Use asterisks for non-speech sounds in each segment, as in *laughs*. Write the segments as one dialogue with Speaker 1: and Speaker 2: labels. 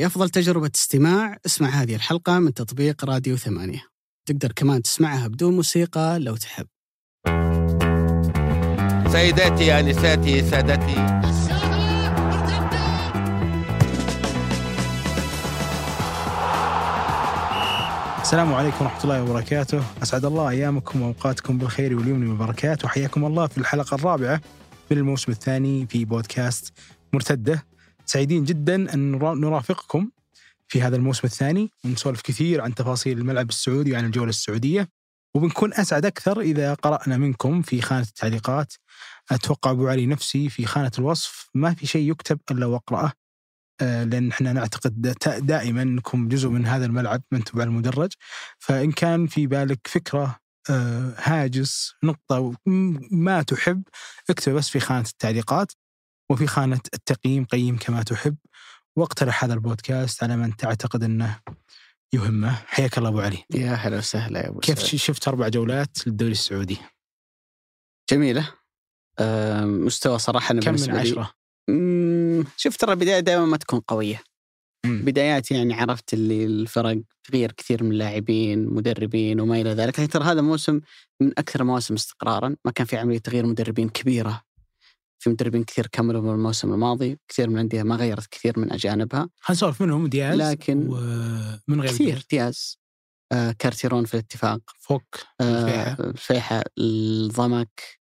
Speaker 1: لأفضل تجربة استماع. اسمع هذه الحلقة من تطبيق راديو ثمانية. تقدر كمان تسمعها بدون موسيقى لو تحب.
Speaker 2: سيداتي انساتي سادتي.
Speaker 3: السلام عليكم ورحمة الله وبركاته. أسعد الله أيامكم وأوقاتكم بالخير واليمن والبركات. وحياكم الله في الحلقة الرابعة من الموسم الثاني في بودكاست مرتدة. سعيدين جدا أن نرا- نرافقكم في هذا الموسم الثاني. ونسولف كثير عن تفاصيل الملعب السعودي وعن الجولة السعودية. وبنكون أسعد أكثر إذا قرأنا منكم في خانة التعليقات. أتوقع أبو علي نفسي في خانة الوصف ما في شيء يكتب إلا وأقرأه آه، لأن إحنا نعتقد دا- دائما أنكم جزء من هذا الملعب ما أنتم على المدرج. فإن كان في بالك فكرة آه، هاجس نقطة م- ما تحب اكتب بس في خانة التعليقات. وفي خانة التقييم قيم كما تحب. واقترح هذا البودكاست على من تعتقد أنه يهمه. حياك الله أبو علي.
Speaker 1: يا هلا وسهلا يا أبو
Speaker 3: كيف
Speaker 1: سعود.
Speaker 3: شفت أربع جولات للدوري السعودي؟
Speaker 1: جميلة. آه، مستوى صراحة أنا
Speaker 3: كم من عشرة؟
Speaker 1: شوف ترى البداية دائما ما تكون قوية.
Speaker 3: مم.
Speaker 1: بدايات يعني عرفت اللي الفرق تغيير كثير من اللاعبين مدربين وما إلى ذلك. لكن ترى هذا موسم من أكثر المواسم استقرارا. ما كان في عملية تغيير مدربين كبيرة. في مدربين كثير كملوا من الموسم الماضي كثير من الانديه ما غيرت كثير من أجانبها.
Speaker 3: خلينا نسولف منهم دياز؟
Speaker 1: لكن
Speaker 3: ومن غير
Speaker 1: كثير دياز؟ آه كارتيرون في الاتفاق.
Speaker 3: فوك.
Speaker 1: آه الفيحة. الضمك.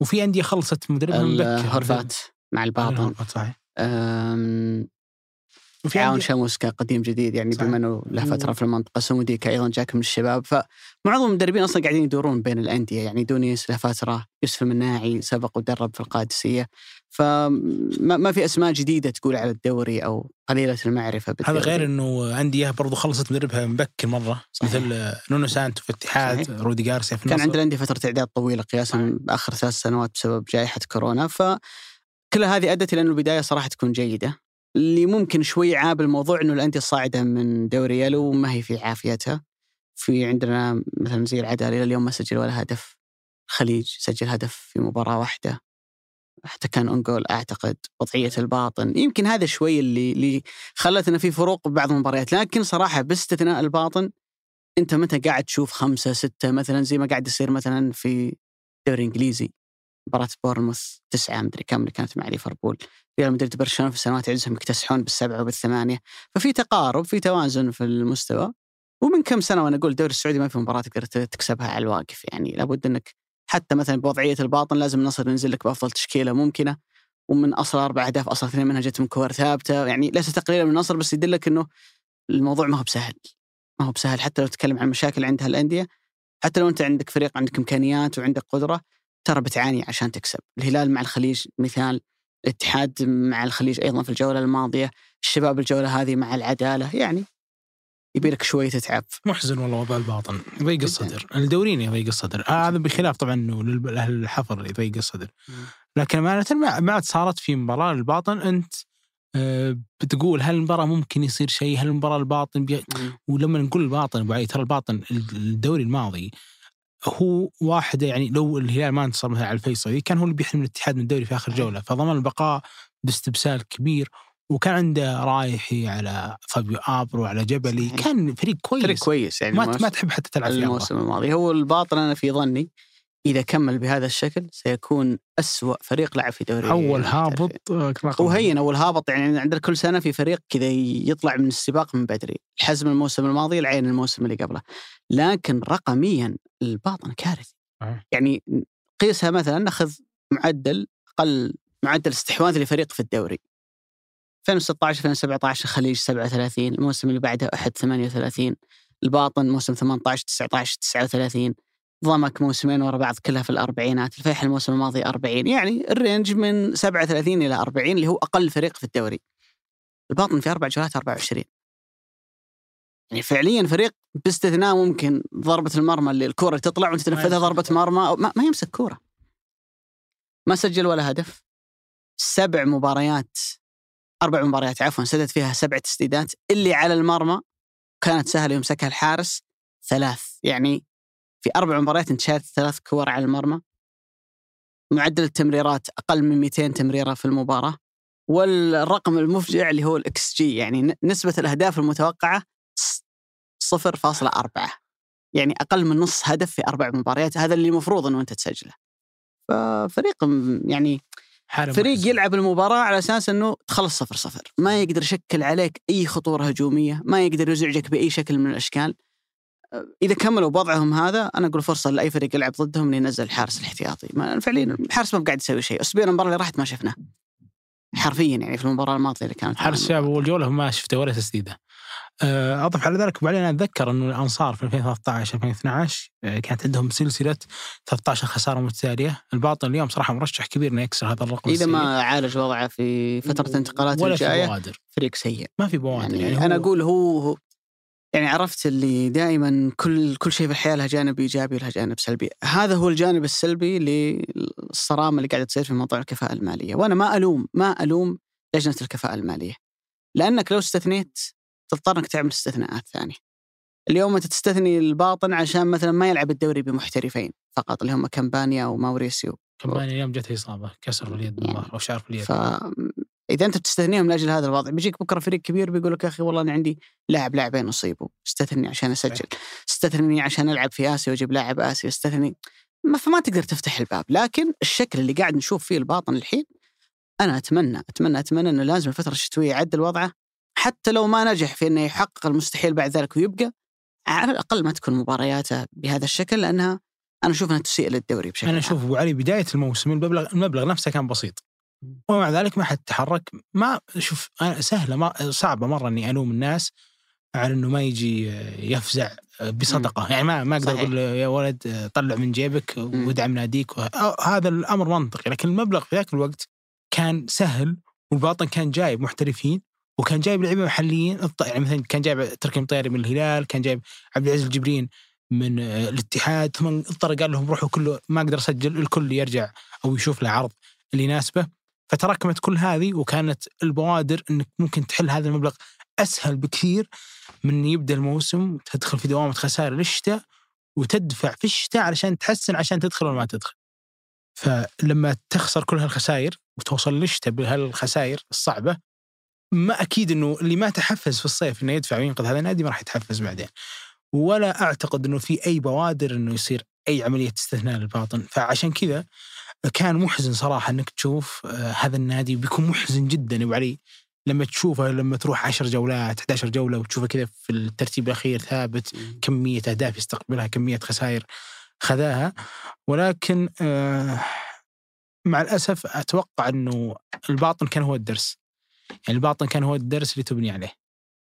Speaker 3: وفي أندية خلصت مدربها من بكر
Speaker 1: الهرفات مع الباطن.
Speaker 3: صحيح. وفي
Speaker 1: عاون
Speaker 3: أندية-
Speaker 1: شاموسكا قديم جديد يعني
Speaker 3: صحيح.
Speaker 1: بما إنه له فتره في المنطقة سوموديكا أيضا جاك من الشباب فمعظم المدربين أصلا قاعدين يدورون بين الأندية يعني دونيس له فتره يوسف المناعي سبق ودرب في القادسية فما ما في أسماء جديدة تقول على الدوري أو قليلة المعرفة
Speaker 3: هذا
Speaker 1: بالدوري.
Speaker 3: غير إنه أندية برضو خلصت مدربها مبكر مرة
Speaker 1: صحيح.
Speaker 3: مثل نونو سانتو في الاتحاد
Speaker 1: صحيح.
Speaker 3: رودي جارسيا في
Speaker 1: كان
Speaker 3: النصر
Speaker 1: عند الأندية فترة إعداد طويلة قياسا باخر ثلاث سنوات بسبب جائحة كورونا فكل هذه أدت إلى إنه البداية صراحة تكون جيدة اللي ممكن شوي عاب الموضوع إنه الأندية الصاعدة من دوري يلو ما هي في عافيتها. في عندنا مثلا زي العدالة إلى اليوم ما سجل ولا هدف. الخليج سجل هدف في مباراة واحدة. حتى كان own goal أعتقد. وضعية الباطن. يمكن هذا شوي اللي اللي خلتنا في فروق ببعض المباريات. لكن صراحة باستثناء الباطن أنت متى قاعد تشوف خمسة ستة مثلا زي ما قاعد يصير مثلا في الدوري الانجليزي مباراة بورنموث تسعة مدري كم اللي كانت مع ليفربول. ريال مدريد برشلونة في السنوات عزهم يكتسحون بالسبعة وبالثمانية. ففي تقارب في توازن في المستوى. ومن كم سنة وأنا أقول الدوري السعودي ما في مباراة تقدر تكسبها على الواقف. يعني لابد أنك حتى مثلا بوضعية الباطن لازم النصر ينزل لك بأفضل تشكيلة ممكنة. ومن أصل أربع أهداف أصل اثنين منها جت من كور ثابتة. يعني ليس تقليلا من النصر بس يدلك أنه الموضوع ما هو بسهل. ما هو بسهل. حتى لو تتكلم عن مشاكل عندها الأندية حتى لو أنت عندك فريق عندك إمكانيات وعندك قدرة ترى بتعاني عشان تكسب. الهلال مع الخليج مثال الاتحاد مع الخليج أيضا في الجولة الماضية الشباب الجولة هذه مع العدالة يعني يبي لك شوي تتعب.
Speaker 3: محزن والله وضع الباطن. يضيق. الصدر. الدورين يضيق الصدر. آه هذا بخلاف طبعا إنه لاهل الحفر يضيق الصدر. لكن أمانة ما عاد صارت في مباراة الباطن أنت آه، بتقول هل المباراة ممكن يصير شيء؟ هل المباراة الباطن بي... ولما نقول الباطن أبو علي ترى الباطن الدوري الماضي هو واحدة يعني لو الهلال ما انتصر مثلا على الفيصلي كان هو اللي بيحرم الاتحاد من الدوري في آخر جولة. فضمن البقاء باستبسال كبير وكان عنده رايحي على فابيو آبرو على جبلي. كان فريق كويس.
Speaker 1: فريق كويس يعني
Speaker 3: ما ما تحب حتى تلعب في.
Speaker 1: الموسم الماضي. هو الباطن أنا في ظني إذا كمل بهذا الشكل سيكون أسوأ فريق لعب في دوري أول.
Speaker 3: هابط آه،
Speaker 1: وهين أول هابط يعني عندنا كل سنة في فريق كذا يطلع من السباق من بدري. الحزم الموسم الماضي العين الموسم اللي قبله. لكن رقميا الباطن كارثي
Speaker 3: آه.
Speaker 1: يعني قيسها مثلا ناخذ معدل أقل معدل استحواذ لفريق في الدوري. 2016 2017 الخليج 37 الموسم اللي بعده أحد 38 الباطن موسم 18 19 39 ضمك موسمين ورا بعض كلها في الأربعينات الفيحة الموسم الماضي 40 يعني الرينج من 37 إلى 40 اللي هو أقل فريق في الدوري. الباطن في أربع جولات 24 يعني فعليا فريق باستثناء ممكن ضربة المرمى اللي الكرة تطلع وانت تنفذها
Speaker 3: يمسك
Speaker 1: ضربة مرمى أو ما, ما يمسك كورة. ما سجل ولا هدف. سبع مباريات أربع مباريات عفوا سدد فيها سبع تسديدات. اللي على المرمى كانت سهلة يمسكها الحارس ثلاث. يعني في أربع مباريات انت شايف ثلاث كور على المرمى. معدل التمريرات أقل من 200 تمريرة في المباراة. والرقم المفجع اللي هو الإكس جي يعني نسبة الأهداف المتوقعة 0.4 يعني أقل من نص هدف في أربع مباريات هذا اللي المفروض إنه أنت تسجله. ففريق يعني فريق. يلعب المباراة على أساس أنه تخلص صفر صفر. ما يقدر يشكل عليك أي خطورة هجومية ما يقدر يزعجك بأي شكل من الأشكال. أه، إذا كملوا بوضعهم هذا أنا أقول فرصة لأي فريق يلعب ضدهم إنه ينزل الحارس الاحتياطي. ما فعليا الحارس ما قاعد يسوي شيء. أسبوع المباراة اللي راحت ما شفناه. حرفيا يعني في المباراة الماضية اللي كانت
Speaker 3: حارس الشباب اول جوله ما شفته ولا تسديدة. آه، أضف على ذلك. وبعدين أتذكر أنه الأنصار في 2013 2012 آه، كانت عندهم سلسلة 13 خسارة متتالية، الباطن اليوم صراحة مرشح كبير إنه يكسر هذا الرقم
Speaker 1: إذا
Speaker 3: السيء.
Speaker 1: ما عالج وضعه في فترة انتقالات
Speaker 3: ولا في
Speaker 1: الجاية
Speaker 3: بوادر.
Speaker 1: فريق سيء.
Speaker 3: ما في بوادر
Speaker 1: يعني,
Speaker 3: يعني,
Speaker 1: أنا
Speaker 3: هو-
Speaker 1: أقول هو, هو يعني عرفت اللي دائما كل كل شيء في الحياة له جانب إيجابي وله جانب سلبي، هذا هو الجانب السلبي للصرامة اللي قاعدة تصير في موضوع الكفاءة المالية، وأنا ما الوم ما ألوم لجنة الكفاءة المالية. لأنك لو استثنيت تضطر إنك تعمل استثناءات ثانية. اليوم أنت تستثني الباطن عشان مثلا ما يلعب الدوري بمحترفين فقط اللي هم كامبانيا وماوريسيو
Speaker 3: كمان اليوم جته إصابة كسر في اليد أو شعر في اليد.
Speaker 1: فاذا أنت بتستثنيهم لأجل هذا الوضع بيجيك بكرة فريق كبير بيقول لك يا أخي والله أنا عندي لاعب لاعبين اصيبوا استثني عشان أسجل استثني عشان ألعب في آسيا وأجيب لاعب آسيا استثني. ما فما تقدر تفتح الباب لكن الشكل اللي قاعد نشوف فيه الباطن الحين أنا أتمنى أتمنى أتمنى إنه لازم الفترة الشتوية يعدل وضعه حتى لو ما نجح في إنه يحقق المستحيل بعد ذلك ويبقى على الأقل ما تكون مبارياته بهذا الشكل لأنها أنا أشوف إنها تسيء للدوري بشكل أنا.
Speaker 3: أشوف أبو علي بداية الموسم المبلغ المبلغ نفسه كان بسيط. ومع ذلك ما حد تحرك. ما شوف سهلة ما صعبة مرة إني ألوم الناس على إنه ما يجي يفزع بصدقة. يعني ما ما أقدر. أقول يا ولد طلع من جيبك وادعم ناديك هذا الأمر منطقي. لكن المبلغ في ذاك الوقت كان سهل والباطن كان جايب محترفين. وكان جايب لعيبة محليين يعني مثلا كان جايب تركي مطيري من الهلال كان جايب عبد العزيز الجبرين من آه، الاتحاد ثم اضطر قال لهم روحوا كله ما أقدر اسجل الكل يرجع أو يشوف له عرض اللي يناسبه فتراكمت كل هذه وكانت البوادر إنك ممكن تحل هذا المبلغ أسهل بكثير من يبدأ الموسم تدخل في دوامة خسائر للشتاء وتدفع في الشتاء علشان تحسن عشان تدخل ولا ما تدخل. فلما تخسر كل هالخسائر وتوصل للشتاء بهالخسائر الصعبة ما أكيد إنه اللي ما تحفز في الصيف إنه يدفع وينقذ هذا النادي ما راح يتحفز بعدين. ولا أعتقد إنه في أي بوادر إنه يصير أي عملية استثناء للباطن، فعشان كذا كان محزن صراحة إنك تشوف آه، هذا النادي بيكون محزن جدا يا أبو علي. لما تشوفه لما تروح 10 جولات 11 جولة وتشوفه كذا في الترتيب الأخير ثابت كمية أهداف يستقبلها كمية خسائر خذاها. ولكن آه، مع الأسف أتوقع إنه الباطن كان هو الدرس. يعني الباطن كان هو الدرس اللي تبني عليه.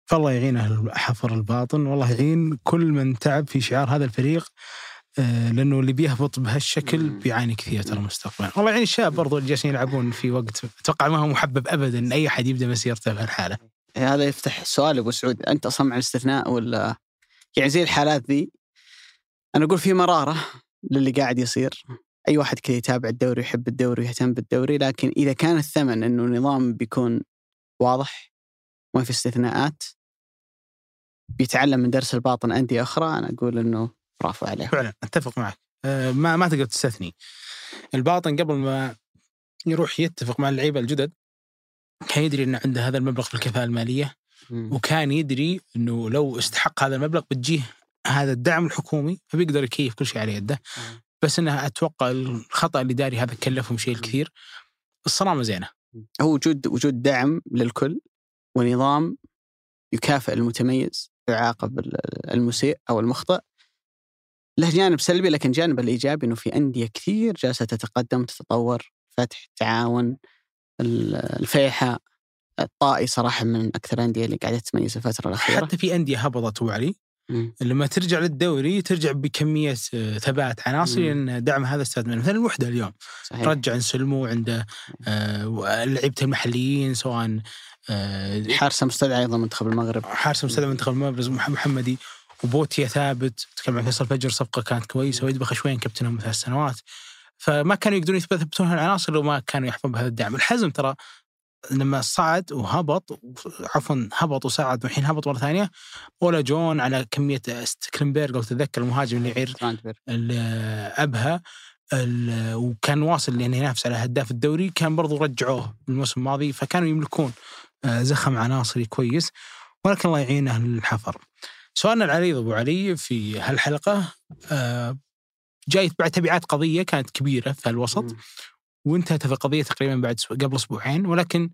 Speaker 3: فالله يعينه حفر الباطن. والله يعين كل من تعب في شعار هذا الفريق آه، لأنه اللي بيهبط بهالشكل. بيعاني كثير ترى مستقبلا. والله يعين الشباب برضو اللي جالسين يلعبون في وقت أتوقع ما هو محبب ابدا. ان أي أحد يبدأ مسيرته بهالحالة.
Speaker 1: هذا يفتح سؤال أبو سعود. أنت أصلا مع الاستثناء ولا؟ يعني زي الحالات ذي أنا أقول في مرارة للي قاعد يصير. أي واحد كذا يتابع الدوري يحب الدوري ويهتم بالدوري لكن إذا كان الثمن إنه نظام بيكون واضح؟ ما في استثناءات؟ بيتعلم من درس الباطن انديه أخرى؟ أنا أقول إنه برافو عليه.
Speaker 3: فعلا أتفق معك. آه، ما ما تقدر تستثني. الباطن قبل ما يروح يتفق مع اللعيبة الجدد كان يدري إنه عنده هذا المبلغ في الكفاءة
Speaker 1: المالية.
Speaker 3: وكان يدري إنه لو استحق هذا المبلغ بتجيه هذا الدعم الحكومي فبيقدر يكيف كل شيء على يده. بس انها أتوقع الخطأ الاداري هذا كلفهم شيء الكثير الصرامه زينه
Speaker 1: هو وجود وجود دعم للكل ونظام يكافئ المتميز ويعاقب ال- المسيء أو المخطئ له جانب سلبي لكن جانب الإيجابي إنه في أندية كثير جالسة تتقدم تتطور فتح تعاون ال- الفيحاء الطائي صراحة من أكثر الانديه اللي قاعدة تتميز الفترة الأخيرة
Speaker 3: حتى في أندية هبطت أبو علي
Speaker 1: مم.
Speaker 3: لما ترجع للدوري ترجع بكمية آه، ثبات. عناصر. لأن دعم هذا منه مثلا الوحدة اليوم.
Speaker 1: صحيح.
Speaker 3: رجع نسلمو عنده آه، لعيبه المحليين سواء آه،
Speaker 1: حارسه مستدعى أيضا منتخب المغرب.
Speaker 3: حارس مستدعى منتخب المبرز مح- محمدي. وبوتيا ثابت. تكلم عن فيصل فجر صفقة كانت كويسة. ويدبخ شوين كابتنهم ثلاث سنوات. فما كانوا يقدرون يثبتون هالعناصر لو ما كانوا يحظون بهذا الدعم. الحزم ترى لما صعد وهبط عفوا هبط وصعد والحين هبط مرة ثانية. ولا جون على كمية ست- كلينبيرغ لو تتذكر المهاجم اللي يعير أبها. وكان واصل لأنه ينافس على هداف الدوري. كان برضو رجعوه الموسم الماضي فكانوا يملكون آه، زخم عناصري كويس. ولكن الله يعين أهل الحفر. سؤالنا العريض أبو علي في هالحلقة آه، جايت بعد تبعات قضية كانت كبيرة في الوسط. وانتهت القضية تقريبا بعد قبل أسبوعين ولكن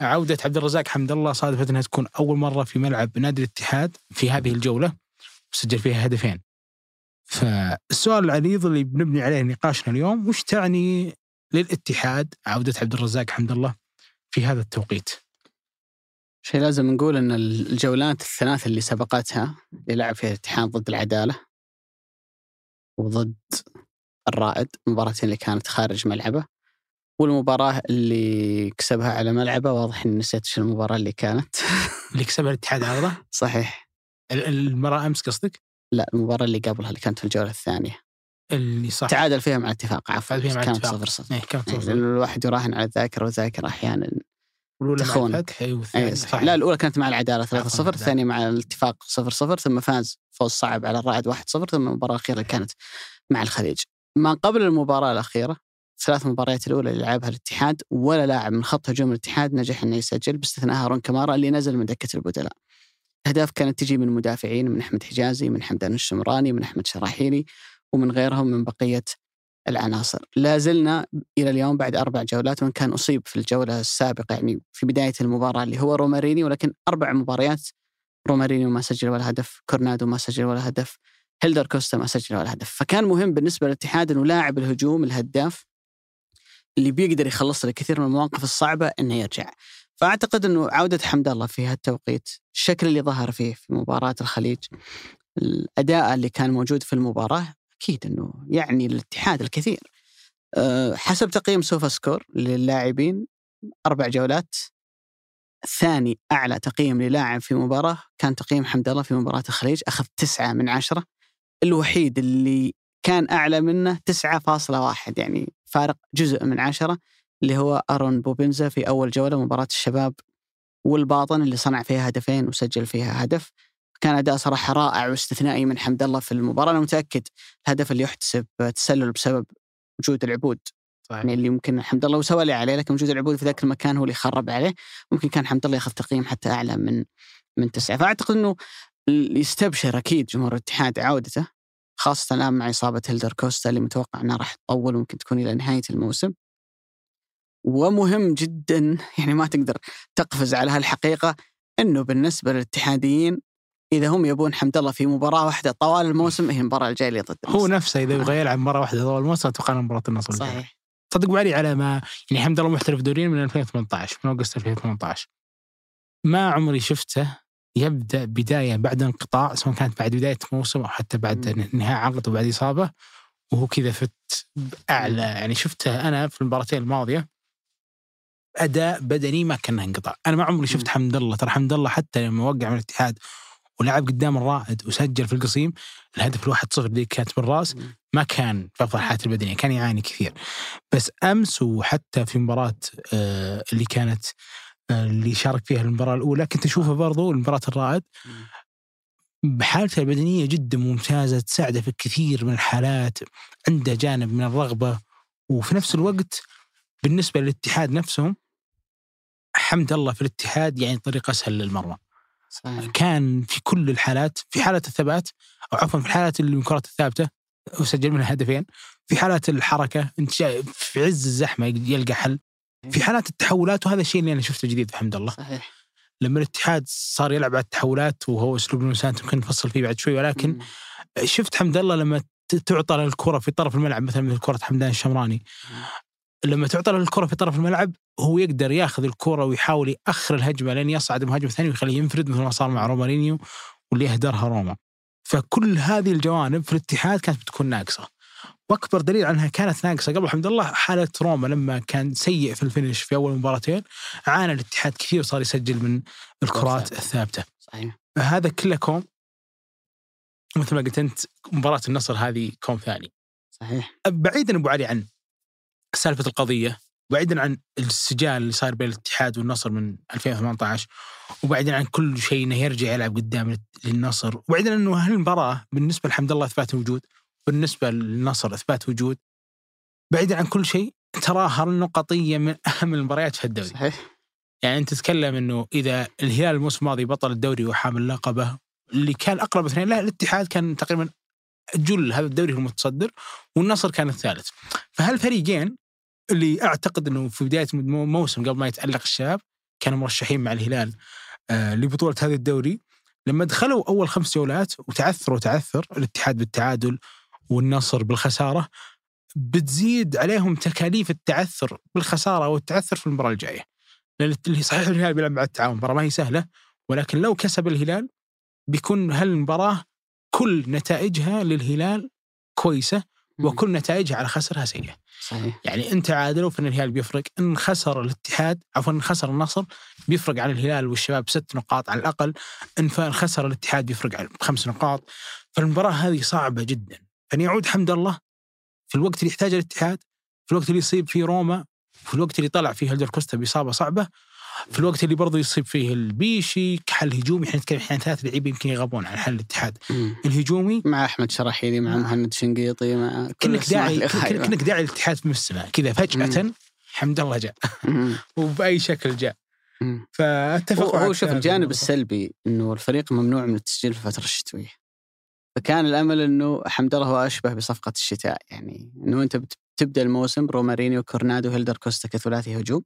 Speaker 3: عودة عبد الرزاق حمد الله صادفت إنها تكون أول مرة في ملعب نادي الاتحاد في هذه الجولة وسجل فيها هدفين. فالسؤال العريض اللي بنبني عليه نقاشنا اليوم وش تعني للاتحاد عودة عبد الرزاق حمد الله في هذا التوقيت؟
Speaker 1: شيء لازم نقول إن الجولات الثلاث اللي سبقتها اللي لعب فيها الاتحاد ضد العدالة وضد الرائد مباراتين اللي كانت خارج ملعبه والمباراة اللي كسبها على ملعبه واضح إني نسيت شو المباراة اللي كانت *laughs*
Speaker 3: اللي كسبها الاتحاد عرضه
Speaker 1: صحيح
Speaker 3: ال- المرة أمس قصدك؟
Speaker 1: لا المباراة اللي قبلها اللي كانت في الجولة الثانية
Speaker 3: اللي صح
Speaker 1: تعادل فيها مع الاتفاق عفوا
Speaker 3: تعادل فيها مع
Speaker 1: كانت. صفر صفر
Speaker 3: إيه كانت
Speaker 1: يعني
Speaker 3: توصل.
Speaker 1: لأن الواحد يراهن على الذاكرة والذاكرة أحيانا
Speaker 3: الاولى مع. الفتح أيوة، والثانية
Speaker 1: صح لا الأولى كانت مع العدالة 3 0
Speaker 3: العدالة.
Speaker 1: الثانية مع الاتفاق 0 0 ثم فاز فوز صعب على الرائد 1 0 ثم المباراة الأخيرة كانت مع الخليج ما قبل المباراة الأخيرة ثلاث مباريات الأولى اللي لعبها الاتحاد ولا لاعب من خط هجوم الاتحاد نجح إنه يسجل باستثناء هارون كمارا اللي نزل من دكة البدلاء. الاهداف كانت تجي من مدافعين من أحمد حجازي من حمدان الشمراني من أحمد شراحيلي ومن غيرهم من بقية العناصر. لا زلنا إلى اليوم بعد أربع جولات وإن كان أصيب في الجولة السابقة يعني في بداية المباراة اللي هو روماريني ولكن أربع مباريات رومارينيو ما سجل ولا هدف، كورنادو ما سجل ولا هدف، هيلدر كوستا ما سجل ولا هدف، فكان مهم بالنسبة للاتحاد إنه لاعب الهجوم الهداف اللي بيقدر يخلص له كثير من المواقف الصعبة إنه يرجع. فأعتقد إنه عودة حمد الله في هالتوقيت، الشكل اللي ظهر فيه في مباراة الخليج، الأداء اللي كان موجود في المباراة أكيد إنه يعني للاتحاد الكثير. أه، حسب تقييم SofaScore للاعبين أربع جولات ثاني أعلى تقييم للاعب في مباراة كان تقييم حمد الله في مباراة الخليج أخذ تسعة من عشرة الوحيد اللي كان أعلى منه 9.1 يعني فارق جزء من عشرة اللي هو أرون بوبنزا في أول جولة مباراة الشباب والباطن اللي صنع فيها هدفين وسجل فيها هدف. كان أداء صراحة رائع واستثنائي من حمد الله في المباراة. أنا متأكد الهدف اللي يحتسب تسلل بسبب وجود العبود.
Speaker 3: صحيح.
Speaker 1: يعني اللي ممكن حمد الله وسوى عليه لكن وجود العبود في ذاك المكان هو اللي خرب عليه. ممكن كان حمد الله ياخذ تقييم حتى أعلى من من تسعة. فأعتقد إنه يستبشر أكيد جمهور الاتحاد عودته. خاصة الآن مع إصابة هيلدر كوستا اللي متوقع إنها راح تطول وممكن تكون إلى نهاية الموسم ومهم جدا *laughs* يعني ما تقدر تقفز على هالحقيقة إنه بالنسبة للاتحاديين إذا هم يبون حمد الله في مباراة واحدة طوال الموسم هي المباراة الجاية اللي ضد
Speaker 3: هو. نفسه إذا يبغى يلعب مره واحدة طول الموسم أتوقع إنه مباراة النصر الجاية.
Speaker 1: صحيح
Speaker 3: صدق علي على ما يعني حمد الله محترف دوليا من 2018 من August 2018 ما عمري شفته يبدأ بداية بعد انقطاع سواء كانت بعد بداية موسم أو حتى بعد
Speaker 1: مم.
Speaker 3: نهاية عقد وبعد إصابة وهو كذا فت اعلى يعني شفته أنا في المباراتين الماضية أداء بدني ما كان انقطاع أنا ما عمري شفت. حمد الله ترى حمد الله حتى لما وقع من الاتحاد ولعب قدام الرائد وسجل في القصيم الهدف الواحد صفر ذيك كانت بالراس. ما كان في أفضل حالته البدنية كان يعاني كثير بس أمس وحتى في مباراة آه، اللي كانت اللي شارك فيها المباراة الأولى. كنت اشوفه برضو مباراه الرائد. بحالته البدنية جدا ممتازة تساعده في كثير من الحالات عنده جانب من الرغبة. وفي نفس الوقت بالنسبة للاتحاد نفسهم حمد الله في الاتحاد يعني طريق أسهل للمرمى.
Speaker 1: صحيح.
Speaker 3: كان في كل الحالات في حالة الثبات أو عفوا في الحالات اللي الثابتة وسجل منها هدفين في حالات الحركة انت في عز الزحمة يلقى حل. في حالات التحولات وهذا الشيء اللي أنا شفته جديد في حمد الله
Speaker 1: صحيح
Speaker 3: لما الاتحاد صار يلعب على التحولات وهو أسلوب نوسانت يمكن نفصل فيه بعد شوي ولكن
Speaker 1: مم.
Speaker 3: شفت حمد الله لما تعطى الكرة في طرف الملعب مثلا مثل كرة حمدان الشمراني لما تعطى الكرة في طرف الملعب هو يقدر ياخذ الكرة ويحاول يأخر الهجمة لين يصعد المهاجم الثاني ويخليه ينفرد مثل ما صار مع رومارينيو واللي اهدرها روما. فكل هذه الجوانب في الاتحاد كانت بتكون ناقصة. وأكبر دليل عنها كانت ناقصة قبل حمد الله حالة روما لما كان سيء في ال finish في أول مباراتين عانى الاتحاد كثير وصار يسجل من الكرات
Speaker 1: ثابتة.
Speaker 3: الثابتة.
Speaker 1: صحيح
Speaker 3: هذا كله كوم مثل ما قلت أنت مباراة النصر هذه كوم ثاني.
Speaker 1: صحيح
Speaker 3: بعيدا أبو علي عن سالفة القضية بعيدا عن السجال اللي صار بين الاتحاد والنصر من 2018 وبعيدا عن كل شيء إنه يرجع يلعب قدام للنصر وبعيدا إنه هالمباراة بالنسبة لحمد الله إثبات وجود بالنسبة للنصر إثبات وجود. بعيدا عن كل شيء تراها نقطيه من أهم المباريات في الدوري.
Speaker 1: صحيح.
Speaker 3: يعني أنت تتكلم إنه إذا الهلال الموسم الماضي بطل الدوري وحامل لقبه اللي كان أقرب اثنين لا الاتحاد كان تقريبا جل هذا الدوري هو المتصدر والنصر كان الثالث. فهالفريقين اللي أعتقد إنه في بداية الموسم قبل ما يتالق الشباب كانوا مرشحين مع الهلال آه لبطولة هذا الدوري. لما دخلوا أول خمس جولات وتعثروا تعثر الاتحاد بالتعادل والنصر بالخسارة بتزيد عليهم تكاليف التعثر بالخسارة والتعثر في المباراة الجاية. اللي صحيح الهلال بيلعب مع التعاون مباراة ما هي سهلة ولكن لو كسب الهلال بيكون هالمباراة كل نتائجها للهلال كويسة وكل نتائجها على خسرها سيئة.
Speaker 1: صحيح
Speaker 3: يعني ان تعادلوا فان الهلال بيفرق، إن خسر الاتحاد عفوا إن خسر النصر بيفرق عن الهلال والشباب ست نقاط على الأقل، إن خسر الاتحاد بيفرق عن خمس نقاط، فالمباراة هذه صعبة جدا، فان يعود حمد الله في الوقت اللي يحتاجه الاتحاد، في الوقت اللي يصيب فيه روما، في الوقت اللي طلع فيه هيلدر كوستا بإصابة صعبة، في الوقت اللي برضه يصيب فيه البيشي كحل هجومي إحنا نتكلم أحيانا ثلاث لعيبة يمكن يغابون عن حل الاتحاد
Speaker 1: مم.
Speaker 3: الهجومي
Speaker 1: مع أحمد شراحيلي مع مهند شنقيطي مع الأسماء
Speaker 3: داعي. كأنك داعي الاتحاد من السماء كذا فجأة حمد الله جاء
Speaker 1: مم. *laughs*
Speaker 3: وبأي شكل جاء
Speaker 1: مم.
Speaker 3: فأتفق
Speaker 1: هو, شوف
Speaker 3: في
Speaker 1: الجانب. السلبي إنه الفريق ممنوع من التسجيل في الفترة الشتوية. فكان الأمل إنه حمد الله هو أشبه بصفقة الشتاء يعني إنه أنت بت- بتبدأ الموسم رومارينيو كورنادو هيلدر كوستا كثلاثي هجوم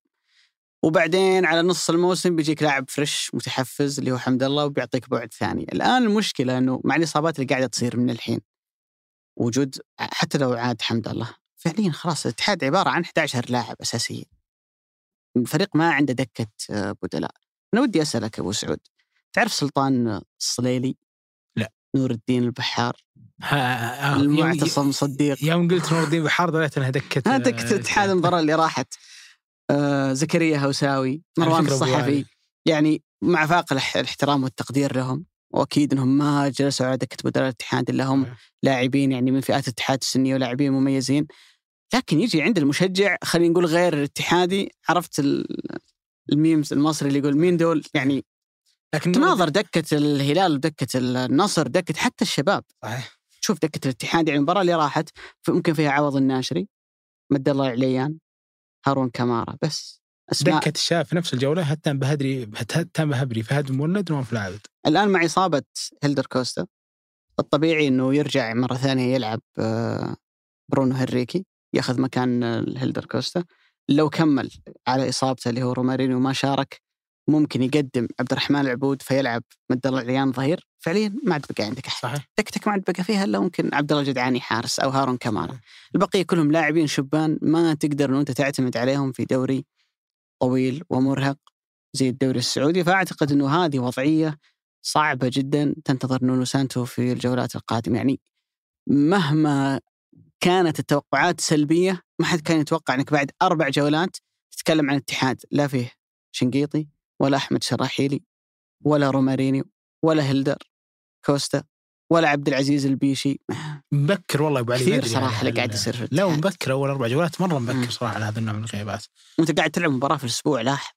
Speaker 1: وبعدين على نص الموسم بيجيك لاعب fresh متحفز اللي هو حمد الله وبيعطيك بعد ثاني، الآن المشكلة إنه مع الإصابات اللي قاعدة تصير من الحين وجود حتى لو عاد حمد الله فعليا خلاص الاتحاد عبارة عن 11 لاعب اساسيين. الفريق ما عنده دكة آه، بدلاء. أنا ودي أسألك أبو سعود تعرف سلطان الصليلي؟ نور الدين البحار. المعتصم صديق.
Speaker 3: يوم قلت نور الدين بحار دريت أنها دكت
Speaker 1: ها دكة الاتحاد المباراة اللي راحت. آه زكريا هوساوي مروان الصحفي. يعني مع فاق الاح- الاحترام والتقدير لهم وأكيد إنهم ما جلسوا على دكة بدلاء الاتحاد إلا هم لاعبين يعني من فئات الاتحاد السنية ولاعبين مميزين. لكن يجي عند المشجع خلينا نقول غير الاتحادي عرفت ال- الميمز المصري اللي يقول مين دول؟ يعني
Speaker 3: لكن
Speaker 1: تناظر دكة الهلال ودكة النصر دكة حتى الشباب.
Speaker 3: صحيح.
Speaker 1: شوف دكة الاتحاد يعني المباراة اللي راحت ممكن فيها عوض الناشري مد الله العليان هارون كمارة بس. أسماء
Speaker 3: دكت الشاب في نفس الجولة هتان بهدري هتان بهبري فهد مولد نواف العابد.
Speaker 1: الآن مع إصابة هيلدر كوستا. الطبيعي إنه يرجع مرة ثانية يلعب آه، برونو هنريكي ياخذ مكان هيلدر كوستا. لو كمل على إصابته اللي هو رومارينيو وما شارك ممكن يقدم عبد الرحمن العبود فيلعب مد الله العليان ظهير فعليا ما عاد بقى عندك أحد.
Speaker 3: صحيح.
Speaker 1: دكتك ما عاد بقى فيها إلا ممكن عبد الله الجدعاني حارس أو هارون كمال. البقية كلهم لاعبين شبان ما تقدر انه أنت تعتمد عليهم في دوري طويل ومرهق زي الدوري السعودي. فأعتقد إنه هذه وضعية صعبة جدا تنتظر نونو سانتو في الجولات القادمة. يعني مهما كانت التوقعات سلبية ما حد كان يتوقع إنك بعد أربع جولات تتكلم عن اتحاد. لا فيه شنقيطي ولا أحمد شراحيلي ولا رومارينيو ولا هيلدر كوستا ولا عبد العزيز البيشي
Speaker 3: مبكر والله أبو علي
Speaker 1: كثير
Speaker 3: بدري صراحة
Speaker 1: اللي
Speaker 3: ال-
Speaker 1: قاعد يصير في
Speaker 3: لا. ومبكر أول أربع جولات
Speaker 1: مرة.
Speaker 3: مبكر صراحة على هذا النوع من الغيابات
Speaker 1: وأنت قاعد تلعب مباراة في الأسبوع لاحظ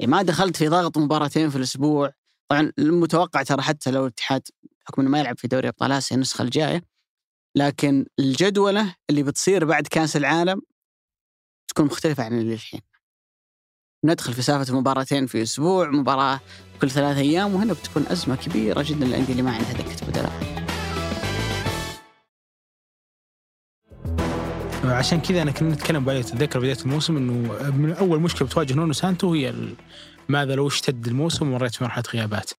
Speaker 1: يعني ما دخلت في ضغط مباراتين في الأسبوع طبعا المتوقع ترى حتى لو الاتحاد بحكم إنه ما يلعب في دوري أبطال آسيا النسخة الجاية لكن الجدولة اللي بتصير بعد كأس العالم تكون مختلفة عن اللي الحين ندخل في سالفة مباراتين في أسبوع مباراة كل ثلاث أيام وهنا بتكون أزمة كبيرة جدا للأندية اللي ما عندها دكه بدلاء.
Speaker 3: عشان كذا أنا كنا نتكلم باللي أتذكر بداية الموسم إنه من أول مشكلة بتواجه نونو سانتو هي ماذا لو اشتد الموسم ومريت في مرحله غيابات.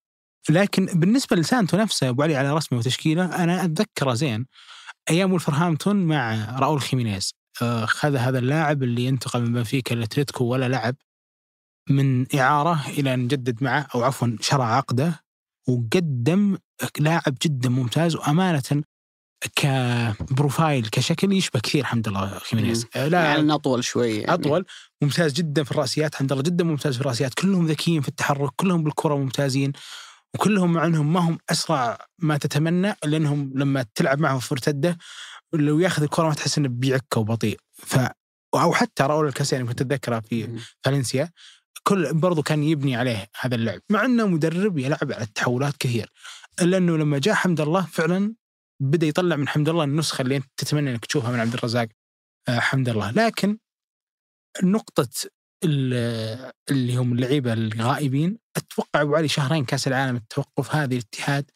Speaker 3: لكن بالنسبة لسانتو نفسه أبو علي على رسمه وتشكيله أنا اتذكره زين أيام وولفرهامبتون مع راؤول خيمينيز. آه، خذ هذا اللاعب اللي انتقل من بنفيكا لأتلتيكو ولا لعب. من إعارة إلى أن جدد معه أو عفوا شرى عقده وقدم لاعب جدا ممتاز وأمانة كبروفايل كشكل يشبه كثير حمد الله خيمينيز آه، لا
Speaker 1: يعني أطول شوي يعني.
Speaker 3: أطول ممتاز جدا في الرأسيات حمد الله جدا ممتاز في الرأسيات. كلهم ذكيين في التحرك كلهم بالكرة ممتازين وكلهم مع انهم ما هم أسرع ما تتمنى لأنهم لما تلعب معهم في مرتدة لو ياخذ الكرة ما تحس إنه بيعكه وبطيء. ف أو حتى راؤول الكاسياني كنت أتذكره في. فالنسيا. كل برضو كان يبني عليه هذا اللعب. مع إنه مدرب يلعب على التحولات كثير. الا انه لما جاء حمد الله فعلا بدأ يطلع من حمد الله النسخة اللي أنت تتمنى إنك تشوفها من عبد الرزاق آه حمد الله. لكن نقطة ال- اللي هم اللعيبة الغائبين أتوقع أبو علي شهرين كأس العالم التوقف هذه الاتحاد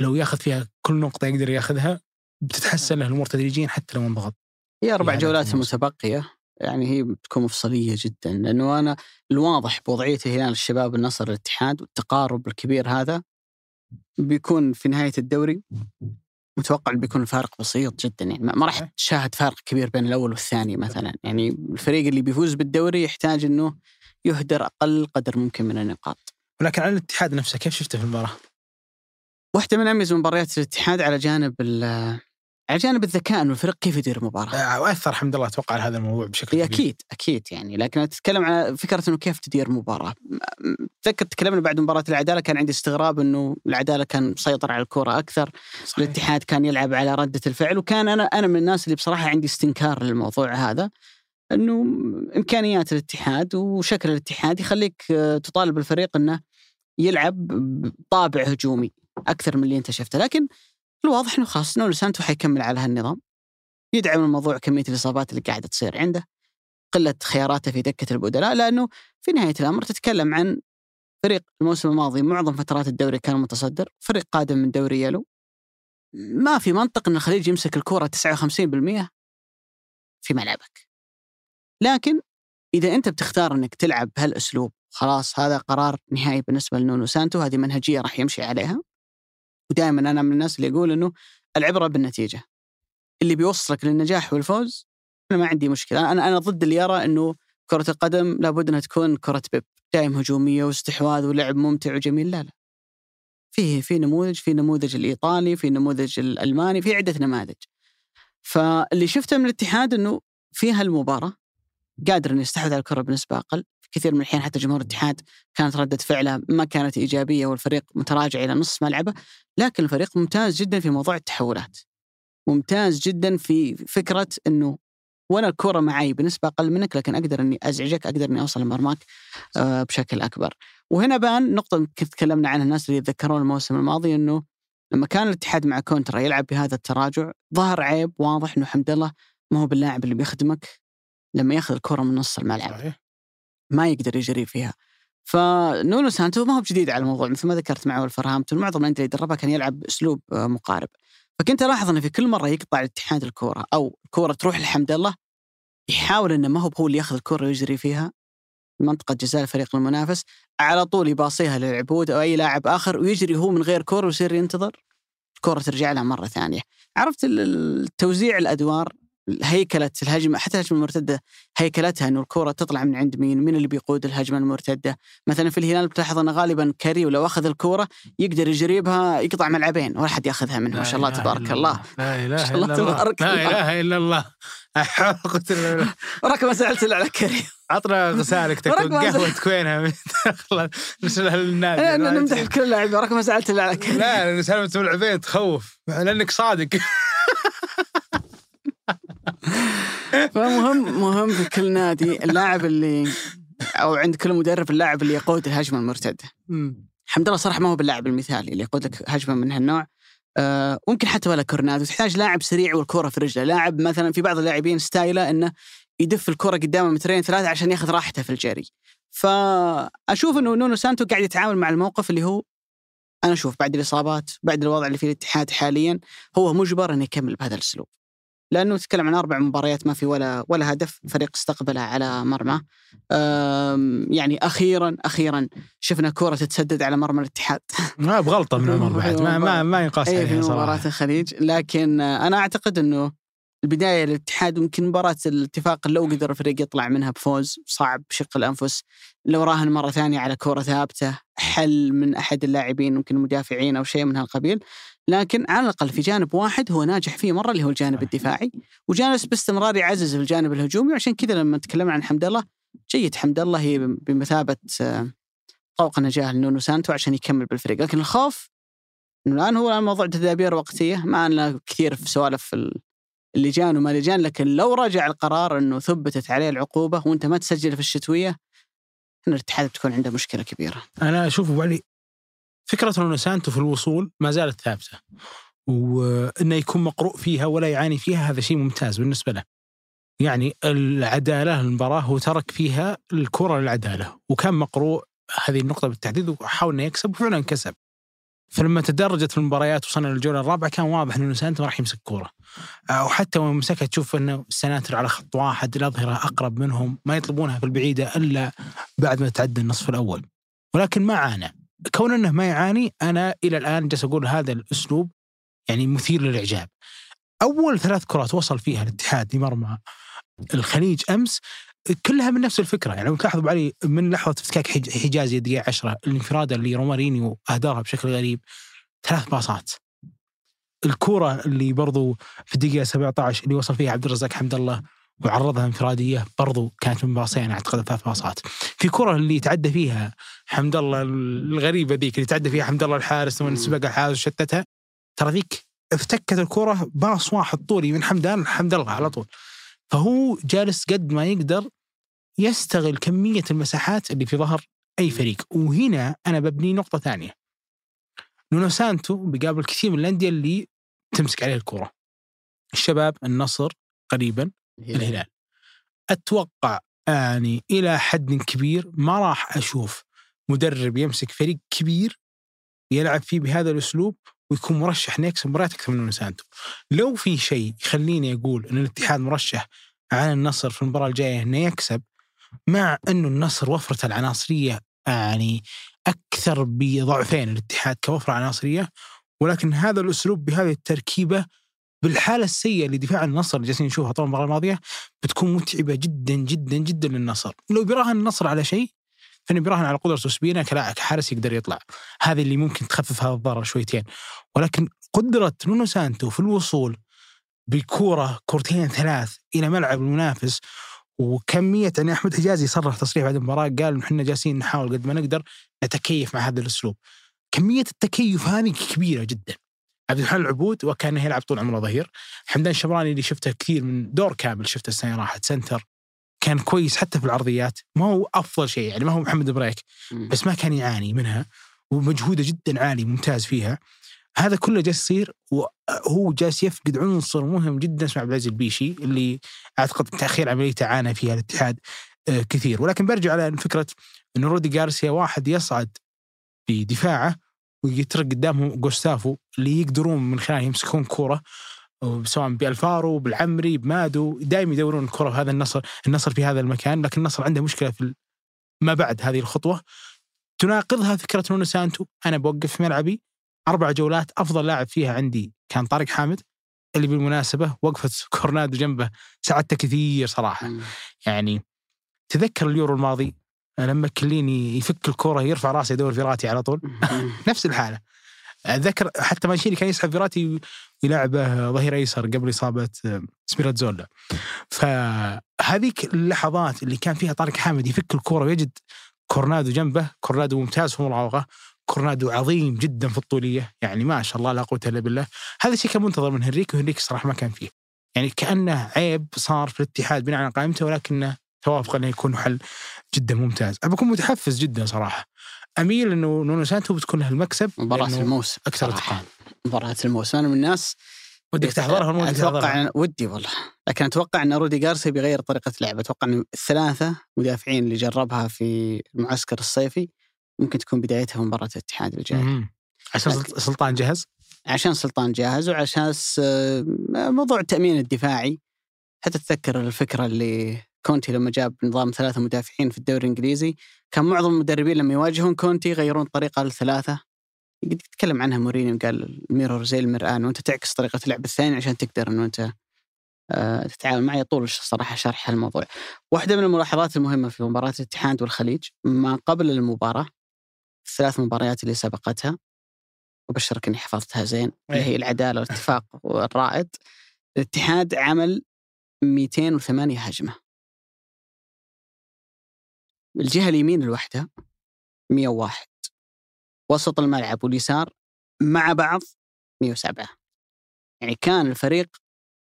Speaker 3: لو ياخذ فيها كل نقطة يقدر ياخذها بتتحسن له الأمور تدريجيا حتى لو انضغط.
Speaker 1: هي أربع
Speaker 3: يعني
Speaker 1: جولات. متبقية. يعني هي بتكون مفصلية جدا لأنه أنا الواضح بوضعيه هلال الشباب النصر الاتحاد والتقارب الكبير هذا بيكون في نهاية الدوري متوقع بيكون الفارق بسيط جدا يعني ما راح. تشاهد فارق كبير بين الأول والثاني مثلا يعني الفريق اللي بيفوز بالدوري يحتاج إنه يهدر أقل قدر ممكن من النقاط.
Speaker 3: ولكن على الاتحاد نفسه كيف شفته في المباراة؟
Speaker 1: واحدة من أميز مباريات الاتحاد على جانب على جانب الذكاء انه الفريق كيف يدير مباراه.
Speaker 3: آه، وأثر حمد الله أتوقع على هذا الموضوع بشكل
Speaker 1: هي
Speaker 3: كبير.
Speaker 1: أكيد أكيد يعني. لكن تتكلم على فكرة إنه كيف تدير مباراة. م- تذكر تكلمنا بعد مباراة العدالة كان عندي استغراب إنه العدالة كان مسيطر على الكرة أكثر.
Speaker 3: صحيح.
Speaker 1: الاتحاد كان يلعب على ردة الفعل وكان أنا أنا من الناس اللي بصراحة عندي استنكار للموضوع هذا. إنه إمكانيات الاتحاد وشكل الاتحاد يخليك آه، تطالب الفريق إنه يلعب بطابع هجومي أكثر من اللي أنت شفته. لكن الواضح إنه خلاص نونو سانتو حيكمل على هالنظام يدعم الموضوع كمية الإصابات اللي قاعدة تصير عنده قلة خياراته في دكة البدلاء لأنه في نهاية الأمر تتكلم عن فريق الموسم الماضي معظم فترات الدوري كان متصدر، فريق قادم من دوري يلو ما في منطق إن الخليج يمسك الكرة 59% في ملعبك. لكن إذا أنت بتختار إنك تلعب بهالأسلوب خلاص هذا قرار نهائي بالنسبة لنونو سانتو هذه منهجية راح يمشي عليها. ودائما أنا من الناس اللي يقول إنه العبرة بالنتيجة. اللي بيوصلك للنجاح والفوز أنا ما عندي مشكلة، أنا أنا ضد اللي يرى إنه كرة القدم لابد إنها تكون كرة بيب، دائم هجومية واستحواذ ولعب ممتع وجميل، لا لا. في في نموذج، في نموذج الإيطالي، في نموذج الألماني، في عدة نماذج. فاللي شفته من الاتحاد إنه في هالمباراة قادر انه يستحوذ على الكرة بنسبة أقل، كثير من الأحيان حتى جمهور الاتحاد كانت ردة فعله ما كانت إيجابية والفريق متراجع إلى نصف ملعبه، لكن الفريق ممتاز جدا في موضوع التحولات. ممتاز جدا في فكرة إنه وأنا الكرة معي بنسبة أقل منك لكن أقدر إني أزعجك، أقدر إني أوصل لمرماك آه، بشكل أكبر. وهنا بان يمكن تكلمنا عنها الناس اللي يتذكرون الموسم الماضي إنه لما كان الاتحاد مع كونترا يلعب بهذا التراجع ظهر عيب واضح إنه حمد الله ما هو باللاعب اللي بيخدمك لما ياخذ الكرة من نص الملعب.
Speaker 3: صحيح
Speaker 1: ما يقدر يجري فيها. فنونو سانتو ما هو جديد على الموضوع مثل ما ذكرت مع ولفرهامبتون معظم الأندية اللي دربها كان يلعب باسلوب آه، مقارب. فكنت ألاحظ انه في كل مرة يقطع الاتحاد الكورة أو الكورة تروح لحمد الله يحاول إنه ما هو هو اللي يأخذ الكورة ويجري فيها. منطقة جزاء الفريق المنافس على طول يباصيها للعبود أو أي لاعب آخر ويجري هو من غير كورة ويصير ينتظر الكورة ترجع له مرة ثانية. عرفت ال- ال- توزيع الأدوار؟ هيكله الهجمة حتى الهجمة المرتدة هيكلتها إنه الكره تطلع من عند مين؟ مين اللي بيقود الهجمة المرتدة؟ مثلا في الهلال بتلاحظ انه غالبا كاريو لو أخذ الكورة يقدر يجري بها يقطع ملعبين ولا حد يأخذها منه ما شاء الله تبارك الله.
Speaker 3: لا إله
Speaker 1: إلا الله تبارك
Speaker 3: لا. إله إلا الله.
Speaker 1: وراك ما سألت إلا على كاريو.
Speaker 3: عطنا غسالك قهوتك وينها نرسلها للنادي.
Speaker 1: إيه، أنا نمدح كل اللاعبين وراك ما سألت إلا على كاريو.
Speaker 3: لا سالفه الملعبين تخوف لأنك صادق. *laughs*
Speaker 1: فمهم مهم في كل نادي اللاعب اللي أو عند كل مدرب اللاعب اللي يقود الهجمه المرتده حمد الله صراحة ما هو باللاعب المثالي اللي يقود لك هجمة من هالنوع. آه ممكن حتى ولا كورونادو تحتاج لاعب سريع والكرة في رجله. لاعب مثلا في بعض اللاعبين ستايله إنه يدف الكرة قدامه مترين ثلاثة عشان ياخذ راحته في الجري. فأشوف إنه نونو سانتو قاعد يتعامل مع الموقف اللي هو أنا أشوف بعد الإصابات بعد الوضع اللي فيه الاتحاد حاليا هو مجبر إنه يكمل بهذا الأسلوب. لأنه تتكلم عن أربع مباريات ما في ولا ولا هدف فريق استقبله على مرمى. يعني أخيرا أخيرا شفنا كرة تتسدد على مرمى الاتحاد.
Speaker 3: ما بغلطة من *laughs* عمر بعد. ما ما, ما ينقاس
Speaker 1: اي في
Speaker 3: عليها
Speaker 1: مباراة
Speaker 3: صراحة
Speaker 1: الخليج. لكن أنا أعتقد إنه البداية للاتحاد يمكن مباراة الاتفاق لو قدر الفريق يطلع منها بفوز صعب بشق الأنفس. لو راهن مرة ثانية على كرة ثابتة حل من أحد اللاعبين ممكن المدافعين أو شيء من هالقبيل. لكن على الأقل في جانب واحد هو ناجح فيه مرة اللي هو الجانب الدفاعي. وجالس باستمرار يعزز في الجانب الهجومي. وعشان كذا لما تكلمنا عن حمد الله جيد حمد الله هي بمثابة آه، طوق نجاة لنونو سانتو عشان يكمل بالفريق. لكن الخوف إنه الآن هو الآن موضوع تدابير وقتية. ما لنا كثير في سوالف اللجان وما لجان لكن لو رجع القرار إنه ثبتت عليه العقوبة وأنت ما تسجل في الشتوية إن الاتحاد بتكون عنده مشكلة كبيرة.
Speaker 3: أنا أشوف أبو علي فكرة نونو سانتو في الوصول ما زالت ثابتة وإنه يكون مقروء فيها ولا يعاني فيها هذا شيء ممتاز بالنسبة له يعني العدالة المباراه هو ترك فيها الكرة للعدالة وكان مقروء هذه النقطة بالتحديد وحاول إنه يكسب وفعلا كسب. فلما تدرجت المباريات وصلنا للجولة الرابعة كان واضح إنه سانتو ما راح يمسك كورة. أو حتى وين مسكها تشوف إنه السناتر على خط واحد الأظهرة أقرب منهم ما يطلبونها في البعيدة إلا بعد ما تعدى النصف الأول. ولكن ما عانى. كون انه ما يعاني أنا إلى الآن جالس أقول هذا الأسلوب يعني مثير للإعجاب. أول ثلاث كرات وصل فيها الاتحاد لمرمى الخليج أمس كلها من نفس الفكرة يعني لو تلاحظوا علي من لحظة افتكاك حج- حجازي الدقيقه 10 الانفراد اللي رومارينيو اهدرها بشكل غريب ثلاث باصات الكرة اللي برضو في الدقيقة 17 اللي وصل فيها عبد الرزاق حمد الله وعرضها انفرادية برضو كانت من باصين أعتقد ثلاث باصات في كرة اللي تعدى فيها حمد الله الغريبة ذيك اللي تعدى فيها حمد الله الحارس
Speaker 1: مم.
Speaker 3: سبق الحارس وشتتها. ترى ذيك افتكت الكرة باص واحد طولي من حمدان لحمد الله على طول. فهو جالس قد ما يقدر يستغل كمية المساحات اللي في ظهر أي فريق. وهنا أنا ببني نقطة ثانية. نونو سانتو بيقابل كثير من الأندية اللي تمسك عليه الكرة. الشباب النصر قريبا. الهلال أتوقع يعني إلى حد كبير ما راح أشوف مدرب يمسك فريق كبير يلعب فيه بهذا الأسلوب ويكون مرشح انه يكسب مباريات أكثر من سانتو. لو في شيء يخليني أقول إن الاتحاد مرشح على النصر في المباراة الجاية إنه يكسب مع إنه النصر وفرته العناصرية يعني أكثر بضعفين الاتحاد كوفرة عناصرية ولكن هذا الأسلوب بهذه التركيبة بالحالة السيئة لدفاع النصر اللي جالسين نشوفها طول المباراة الماضية بتكون متعبة جدا جدا جدا للنصر، لو بيراهن النصر على شيء فإنه بيراهن على أوسبينا كلاعب كحارس يقدر يطلع، هذه اللي ممكن تخفف هذا الضرر شويتين، ولكن قدرة نونو سانتو في الوصول بكوره كورتين ثلاث إلى ملعب المنافس وكمية يعني أحمد حجازي صرح تصريح بعد المباراة قال إحنا جالسين نحاول قد ما نقدر نتكيف مع هذا الأسلوب. كمية التكيف هذه كبيرة جدا. عبد الرحمن العبود وكانه يلعب طول عمره ظهير. حمدان الشمراني اللي شفته كثير من دور كامل شفته السنة راحت سنتر كان كويس حتى في العرضيات ما هو أفضل شيء يعني ما هو محمد بريك. بس ما كان يعاني منها ومجهوده جدا عالي ممتاز فيها هذا كله جالس يصير وهو جالس يفقد عنصر مهم جدا اسمه عبد العزيز البيشي اللي أعتقد تأخير عمليته عانى فيها الاتحاد آه، كثير ولكن برجع على فكره انه رودي جارسيا واحد يصعد بدفاعه ويترك قدامهم جوستافو اللي يقدرون من خلاله يمسكون كورة سواء بألفارو بالعمري بمادو دائما يدورون الكرة في هذا النصر النصر في هذا المكان لكن النصر عنده مشكلة في ما بعد هذه الخطوة تناقضها فكرة نونو سانتو أنا بوقف في ملعبي أربع جولات أفضل لاعب فيها عندي كان طارق حامد اللي بالمناسبة وقفة *laughs* كورونادو جنبه ساعدته كثير
Speaker 1: صراحة.
Speaker 3: يعني تذكر اليورو الماضي لما كيليني يفك الكره يرفع راسه يدور فيراتي على طول. *laughs* نفس الحالة. أتذكر حتى مانشيني كان يسحب فيراتي يلعبه ظهير أيسر قبل إصابة سبينازولا. فهذيك اللحظات اللي كان فيها طارق حامد يفك الكورة ويجد كورونادو جنبه كورونادو ممتاز في المراوغه كورونادو عظيم جدا في الطولية يعني ما شاء الله لا قوة إلا بالله. هذا الشيء كان منتظر من هنريكي وهنريكي صراحة ما كان فيه. يعني كأنه عيب صار في الاتحاد بناء على قائمته ولكنه توافق إنه يكون حل جدا ممتاز. بكون متحفز جدا صراحة. أميل إنه نونو سانتو بتكون له المكسب
Speaker 1: مباراة
Speaker 3: لأنه
Speaker 1: الموسم أكثر.
Speaker 3: أتقان.
Speaker 1: مباراة الموسم أنا من الناس
Speaker 3: ودك تحضرها؟ ولا
Speaker 1: أتوقع ودي والله. لكن أتوقع إن رودي جارسيا بيغير طريقة لعبه. أتوقع إن الثلاثة مدافعين اللي جربها في المعسكر الصيفي ممكن تكون بدايتها مباراة الاتحاد الجاي.
Speaker 3: عشان
Speaker 1: لكن-
Speaker 3: سلط- سلطان جهز
Speaker 1: عشان سلطان جاهز وعشان موضوع التأمين الدفاعي. حتى تتذكر الفكرة اللي كونتي لما جاب نظام ثلاثة مدافعين في الدوري الإنجليزي كان معظم المدربين لما يواجهون كونتي يغيرون الطريقة للثلاثه قد يتكلم عنها مورينيو قال ال mirror زي المرآة وانت تعكس طريقة اللعب الثاني عشان تقدر إنه أنت آه، تتعامل معي. يطول صراحة شرح الموضوع. واحدة من الملاحظات المهمة في مباراة الاتحاد والخليج ما قبل المباراة الثلاث مباريات اللي سبقتها وبشرك إني حفظتها زين اللي هي العدالة والاتفاق والرائد الاتحاد عمل 208 هجمة. الجهة اليمين الواحده 101 وسط الملعب واليسار مع بعض 107 يعني كان الفريق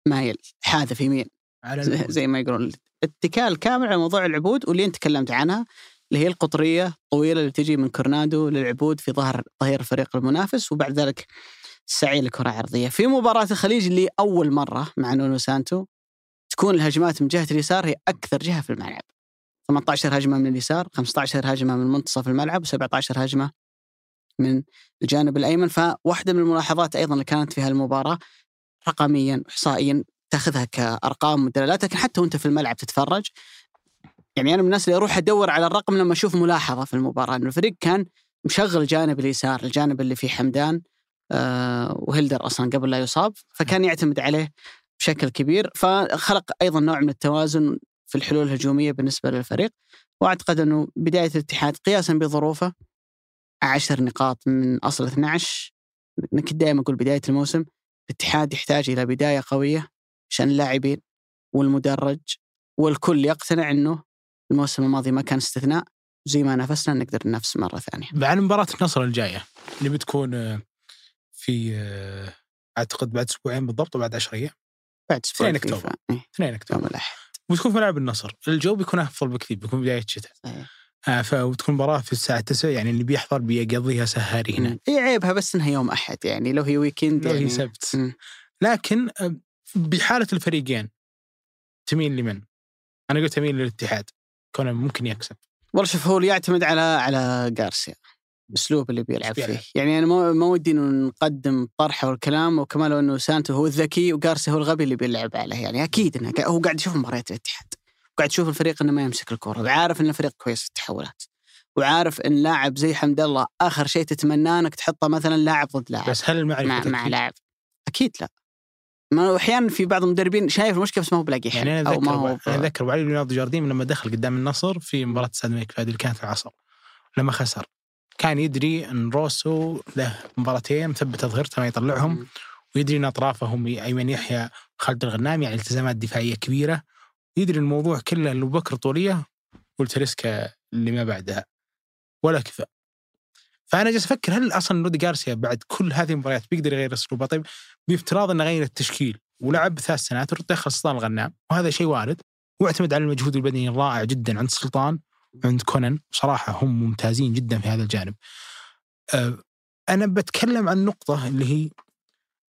Speaker 1: مايل حاذف يمين.
Speaker 3: على
Speaker 1: زي. زي ما يقولون. اتكال كامل على موضوع العبود واللي أنت تكلمت عنها اللي هي القطرية الطويلة اللي تجي من كورنادو للعبود في ظهر ظهير الفريق المنافس وبعد ذلك السعي لكرة عرضية. في مباراة الخليج اللي أول مرة مع نونو سانتو تكون الهجمات من جهة اليسار هي أكثر جهة في الملعب. 18 هجمة من اليسار 15 هجمة من منتصف الملعب و17 هجمة من الجانب الأيمن. فواحدة من الملاحظات أيضا اللي كانت في هالمباراة رقميا احصائيا تأخذها كأرقام ودلالات لكن حتى وأنت في الملعب تتفرج يعني أنا من الناس اللي أروح أدور على الرقم لما أشوف ملاحظة في المباراة. إنه الفريق كان مشغل الجانب اليسار الجانب اللي فيه حمدان آه وهيلدر أصلا قبل لا يصاب فكان يعتمد عليه بشكل كبير. فخلق أيضا نوع من التوازن في الحلول الهجومية بالنسبة للفريق. وأعتقد أنه بداية الاتحاد قياسا بظروفه. 10 نقاط من أصل 12 كنت دائما أقول بداية الموسم الاتحاد يحتاج إلى بداية قوية عشان اللاعبين والمدرج والكل يقتنع إنه الموسم الماضي ما كان استثناء. زي ما نافسنا نقدر ننافس مرة ثانية.
Speaker 3: بعد مباراة النصر الجاية اللي بتكون آه، في آه، أعتقد بعد أسبوعين بالضبط وبعد 10 أيام.
Speaker 1: بعد أسبوعين
Speaker 3: 2 أكتوبر.
Speaker 1: إيه.
Speaker 3: 2 أكتوبر.
Speaker 1: يوم الأحد.
Speaker 3: وتكون في ملعب النصر. الجو بيكون أفضل بكثير بيكون بداية الشتاء. آه ف- وتكون مباراة في الساعة 9 يعني اللي بيحضر بيقضيها سهاري هنا.
Speaker 1: اي عيبها بس إنها يوم أحد يعني لو هي ويكند
Speaker 3: لو هي
Speaker 1: يعني.
Speaker 3: سبت.
Speaker 1: مم.
Speaker 3: لكن آه، بحالة الفريقين تميل لمن؟ أنا قلت اميل للاتحاد. كونه ممكن يكسب.
Speaker 1: والله شوف هو يعتمد على على جارسيا. الاسلوب اللي بيلعب. فيه. يعني أنا ما ما ودي إنه نقدم طرحه والكلام وكمان لو إنه سانتو هو الذكي وجارسيا هو الغبي اللي بيلعب عليه. يعني أكيد إنه هو قاعد يشوف مباريات الاتحاد. وقاعد يشوف الفريق إنه ما يمسك الكره وعارف إن الفريق كويس في التحولات. وعارف إن لاعب زي حمد الله آخر شيء تتمناه إنك تحطه مثلا لاعب ضد لاعب.
Speaker 3: بس هل المعرفة
Speaker 1: مع, مع؟ لاعب. أكيد لا. ما أحيانا في بعض المدربين شايف المشكلة بس ما هو بلاقي حل
Speaker 3: يعني
Speaker 1: أنا
Speaker 3: أتذكر
Speaker 1: هو
Speaker 3: أنا أتذكر وعلي بن جارديم لما دخل قدام النصر في مباراة استاد الملك فهد اللي كانت العصر. لما خسر. كان يدري إن روسو له مباراتين مثبت اظهرته ما يطلعهم. ويدري إن أطرافهم أيمن يحيى خالد الغنام يعني التزامات دفاعية كبيرة. يدري الموضوع كله لو بكر طولية والتريسكا اللي ما بعدها. ولا كفى. فأنا جالس أفكر هل أصلا رودي جارسيا بعد كل هذه المباريات بيقدر يغير أسلوبه؟ طيب بافتراض إنه غير التشكيل ولعب ثلاث سنترات ودخل سلطان الغنام. وهذا شيء وارد. واعتمد على المجهود البدني الرائع جدا عند سلطان. وعند كونان صراحة هم ممتازين جدا في هذا الجانب. أه، أنا بتكلم عن نقطة اللي هي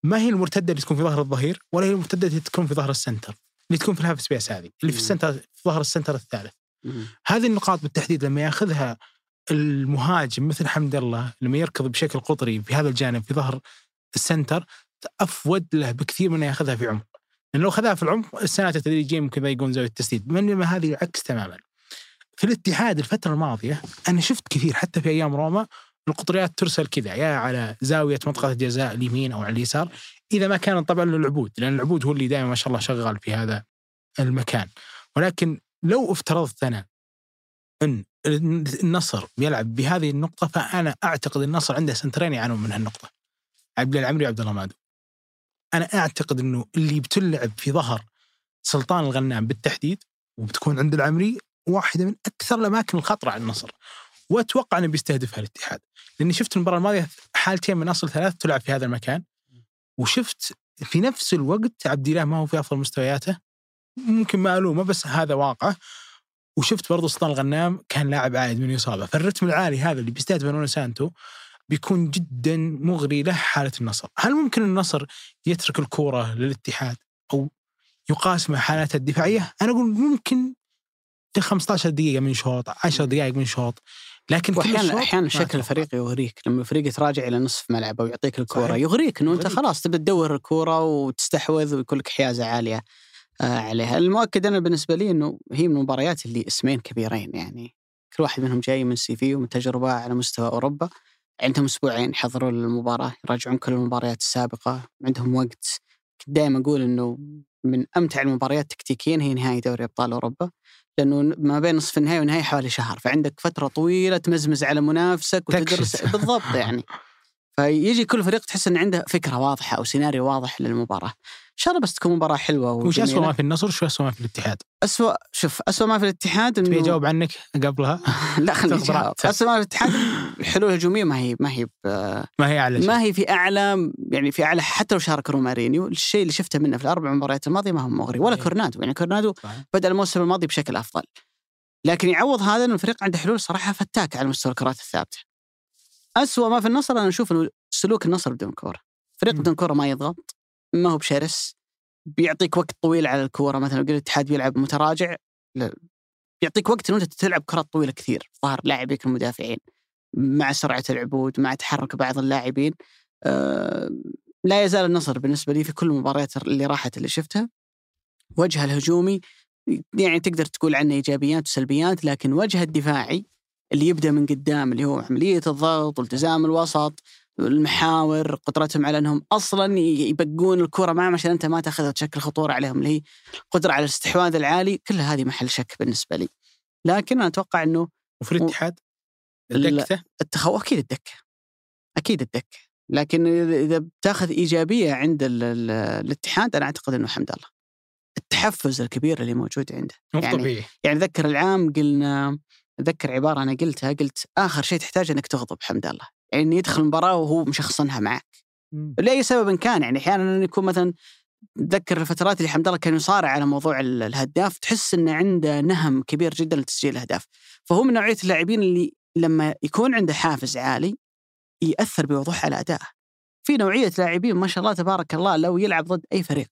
Speaker 3: ما هي المرتدة اللي تكون في ظهر الظهير ولا هي المرتدة اللي تكون في ظهر ال center اللي تكون في ال half space هذه اللي في.
Speaker 1: ال
Speaker 3: center في ظهر ال center
Speaker 1: الثالث.
Speaker 3: هذه النقاط بالتحديد لما يأخذها المهاجم مثل حمد الله لما يركض بشكل قطري في هذا الجانب في ظهر ال center أفيد له بكثير من انه يأخذها في عمق لأن لو أخذها في العمق ال center تدريجيا ممكن يقفل زاوية التسديد بينما هذه العكس تماما في الاتحاد الفترة الماضية أنا شفت كثير حتى في أيام رومارينيو القطريات ترسل كذا يا على زاوية منطقة الجزاء اليمين أو على اليسار إذا ما كان طبعا للعبود لأن العبود هو اللي دائما ما شاء الله شغال في هذا المكان. ولكن لو افترضت أنا إن النصر بيلعب بهذه النقطة فأنا أعتقد النصر عنده سنترين يعانون من هالنقطة. عبد العمري وعبد الله مادو. أنا أعتقد إنه اللي بتلعب في ظهر سلطان الغنام بالتحديد وبتكون عند العمري واحدة من أكثر الأماكن الخطرة على النصر وأتوقع أنه بيستهدفها الاتحاد. لأني شفت المباراة الماضية حالتين من أصل ثلاث تلعب في هذا المكان وشفت في نفس الوقت عبد الله ما هو في أفضل مستوياته ممكن ما ألومه بس هذا واقع. وشفت برضو سلطان الغنام كان لاعب عائد من إصابة. فالرتم العالي هذا اللي بيستهدفه نونو سانتو بيكون جدا مغري له حالة النصر. هل ممكن النصر يترك الكورة للاتحاد أو يقاسم حالاته الدفاعية؟ أنا أقول ممكن 15 دقيقة من شوط 10 دقائق من شوط لكن
Speaker 1: واحيانا
Speaker 3: أحيانا
Speaker 1: شكل. الفريق يغريك لما الفريق يتراجع إلى نصف ملعب أو يعطيك
Speaker 3: الكورة.
Speaker 1: يغريك إنه
Speaker 3: أنت.
Speaker 1: خلاص تبي تدور الكورة وتستحوذ ويكون لك حيازة عالية آه، عليها المؤكد أنا بالنسبة لي إنه هي من المباريات اللي اسمين كبيرين يعني كل واحد منهم جاي من سي في ومن تجربة على مستوى أوروبا عندهم أسبوعين يحضروا للمباراة يراجعون كل المباريات السابقة عندهم وقت دائما أقول إنه من أمتع المباريات تكتيكيا هي نهائي دوري أبطال أوروبا لأنه ما بين نصف النهائي والنهائي حوالي شهر فعندك فترة طويلة تمزمز على منافسك وتدرس. بالضبط يعني *laughs* فيجي كل فريق تحس انه عنده فكرة واضحة أو سيناريو واضح للمباراة إن شاء الله بس تكون مباراة حلوة
Speaker 3: وش اسوء. ما في النصر وش اسوء ما في الاتحاد؟
Speaker 1: أسوأ شوف أسوأ ما في الاتحاد
Speaker 3: تبي
Speaker 1: انه
Speaker 3: أجاوب عنك قبلها *laughs*
Speaker 1: لا خليني.
Speaker 3: راحتك.
Speaker 1: أسوأ ما في الاتحاد الحلول الهجوميه ما هي ما هي
Speaker 3: ما هي أعلى شيء
Speaker 1: ما هي في أعلى يعني في أعلى حتى لو شارك رومارينيو الشيء اللي شفته منه في الأربع مباريات الماضية ما هو مغري ولا
Speaker 3: إيه.
Speaker 1: كورنادو يعني كورنادو. بدأ الموسم الماضي بشكل أفضل لكن يعوض هذا إنه الفريق عنده حلول صراحة فتاكه على مستوى الكرات الثابتة أسوأ ما في النصر أنا أشوف إنه سلوك النصر بدون كورة فريق. بدون كورة ما يضغط ما هو بشرس بيعطيك وقت طويل على الكورة مثلا لو الاتحاد بيلعب متراجع لا بيعطيك وقت انه أنت تلعب كرات طويلة كثير ظهر لاعبيك المدافعين مع سرعة العبود مع تحرك بعض اللاعبين آه لا يزال النصر بالنسبة لي في كل المباريات اللي راحت اللي شفتها وجهه الهجومي يعني تقدر تقول عنه إيجابيات وسلبيات لكن وجهه الدفاعي اللي يبدأ من قدام اللي هو عملية الضغط والتزام الوسط المحاور قدرتهم على إنهم أصلا يبقون الكرة معهم عشان أنت ما تاخذها وتشكل خطورة عليهم اللي هي القدره على الاستحواذ العالي كل هذه محل شك بالنسبة لي. لكن أنا أتوقع إنه
Speaker 3: وفي الاتحاد؟
Speaker 1: التخو أكيد الدكة أكيد الدكة. لكن إذا بتأخذ إيجابية عند ال- ال- الاتحاد أنا أعتقد إنه حمد الله التحفز الكبير اللي موجود عنده. يعني-
Speaker 3: طبيعي.
Speaker 1: يعني ذكر العام قلنا اتذكر عبارة أنا قلتها قلت آخر شيء تحتاج إنك تغضب حمد الله يعني يدخل المباراه وهو مشخصنها معك. لأي سبب كان يعني أحيانا يكون مثلا تذكر الفترات اللي حمد الله كان يصارع على موضوع ال- الهداف تحس إنه عنده نهم كبير جدا لتسجيل الاهداف فهو من نوعية اللاعبين اللي لما يكون عنده حافز عالي يأثر بوضوح على أدائه. في نوعية لاعبين ما شاء الله تبارك الله لو يلعب ضد أي فريق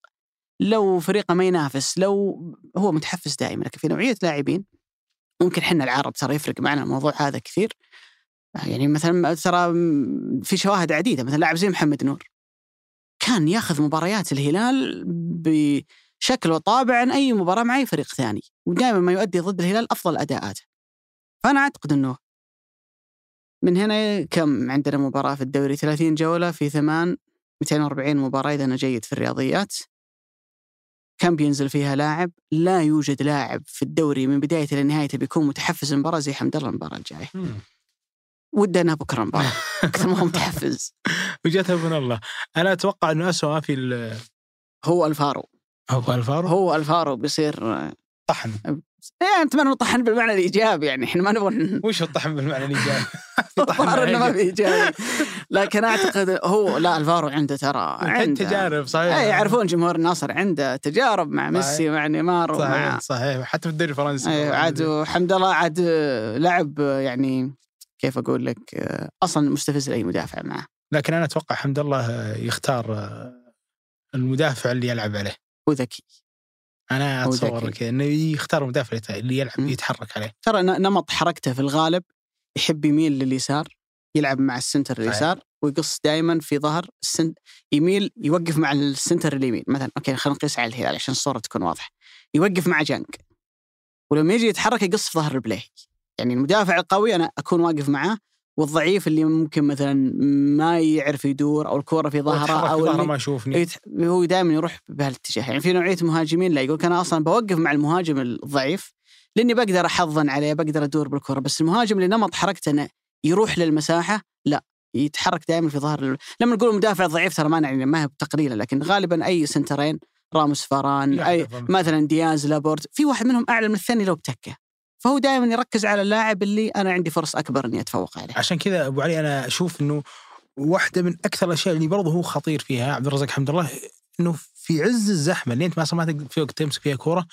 Speaker 1: لو فريقه ما ينافس لو هو متحفز دائما لكن في نوعية لاعبين ممكن حنا العرب ترى يفرق معنا الموضوع هذا كثير. يعني مثلا ترى في شواهد عديدة مثلا لاعب زي محمد نور. كان ياخذ مباريات الهلال بشكل وطابع عن أي مباراة مع أي فريق ثاني ودائما ما يؤدي ضد الهلال أفضل أداءاته. فأنا أعتقد إنه من هنا كم عندنا مباراة في الدوري؟ 30 جولة في ثمان 240 مباراة إذا أنا جيد في الرياضيات. كم بينزل فيها لاعب؟ لا يوجد لاعب في الدوري من بدايته لنهايته بيكون متحفز المباراه زي حمد الله
Speaker 3: المباراة
Speaker 1: الجاية. انها بكرة المباراه أكثر *laughs* ما هو متحفز
Speaker 3: وجاتها من الله. أنا أتوقع إنه اسوء في ال-
Speaker 1: هو ألفارو.
Speaker 3: هو ألفارو؟
Speaker 1: هو ألفارو بيصير
Speaker 3: طحن.
Speaker 1: يعني اتمنى انه طحن بالمعنى الإيجابي يعني إحنا ما نبغى
Speaker 3: وش الطحن بالمعنى الإيجابي؟ *laughs*
Speaker 1: الظاهر إنه ما. في ايجابي لكن أعتقد هو لا ألفارو عنده ترى
Speaker 3: عنده. تجارب صحيح.
Speaker 1: اي يعرفون جمهور النصر عنده تجارب مع ميسي مع نيمار ومع
Speaker 3: صحيح صحيح. حتى في الدوري الفرنسي
Speaker 1: أيوه عاد وحمد الله عاد لعب يعني كيف أقول لك أصلا مستفز لأي مدافع معه.
Speaker 3: لكن أنا أتوقع حمد الله يختار المدافع اللي يلعب عليه.
Speaker 1: وذكي
Speaker 3: أنا
Speaker 1: أتصور.
Speaker 3: كذا إنه يختار المدافع اللي يلعب
Speaker 1: مم.
Speaker 3: يتحرك عليه.
Speaker 1: ترى نمط حركته في الغالب يحب يميل لليسار يلعب مع ال
Speaker 3: center.
Speaker 1: اليسار ويقص دائما في ظهر ال center يميل يوقف مع ال center اليمين. مثلا okay خلينا نقيس على الهلال عشان الصورة تكون واضحة. يوقف مع جانغ. ولما يجي يتحرك يقص في ظهر البليهي. يعني المدافع القوي أنا أكون واقف معاه والضعيف اللي ممكن مثلا ما يعرف يدور أو الكورة في ظهره أو
Speaker 3: في ظهره ما يشوفني.
Speaker 1: هو دائما يروح بهالاتجاه. يعني في نوعية مهاجمين لا يقول أنا أصلا بوقف مع المهاجم الضعيف لأني بقدر أحضن عليه بقدر أدور بالكره بس المهاجم اللي نمط حركته إنه يروح للمساحة لا يتحرك دائما في ظهر لما نقول مدافع ضعيف ترى ما يعني ما هي تقليلا لكن غالبا أي سنترين راموس فاران
Speaker 3: أي.
Speaker 1: مثلا دياز لابورت في واحد منهم أعلى من الثاني لو بتكه. فهو دائما يركز على اللاعب اللي أنا عندي فرص أكبر إني أتفوق عليه.
Speaker 3: عشان كذا أبو علي أنا أشوف إنه واحدة من أكثر الأشياء اللي برضه هو خطير فيها عبد الرزاق حمد الله إنه في عز الزحمة اللي أنت ما ما تقدر في وقت تمسك فيها كورة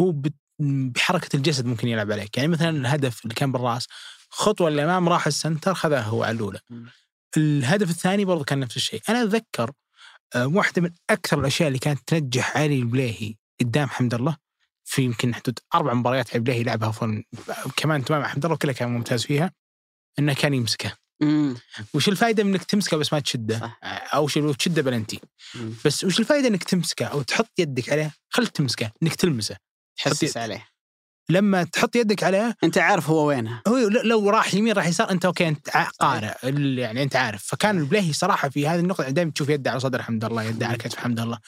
Speaker 3: هو بحركة الجسد ممكن يلعب عليك. يعني مثلا الهدف اللي كان بالرأس خطوة للامام راح السنتر خذها هو على
Speaker 1: الأولى.
Speaker 3: الهدف الثاني برضه كان نفس الشيء. أنا أتذكر آه، واحدة من أكثر الأشياء اللي كانت تنجح علي البليهي قدام حمد الله في يمكن حدود أربع مباريات علي البليهي لعبها فن كمان تمام حمد الله كلها كان ممتاز فيها إنه كان يمسكه.
Speaker 1: مم.
Speaker 3: وش الفائده من إنك تمسكه بس ما تشده؟
Speaker 1: صح.
Speaker 3: أو لو تشده بلنتي.
Speaker 1: مم.
Speaker 3: بس وش الفائده إنك تمسكه أو تحط يدك عليه؟ خل تمسكه إنك تلمسه.
Speaker 1: تحسس عليه.
Speaker 3: لما تحط يدك عليه
Speaker 1: أنت عارف هو وينها
Speaker 3: هو لو راح يمين راح يسار أنت okay أنت قارئ يعني أنت عارف. فكان البليهي صراحة في هذه النقطة دائما تشوف يده على صدر حمد الله يده على كتف حمد الله.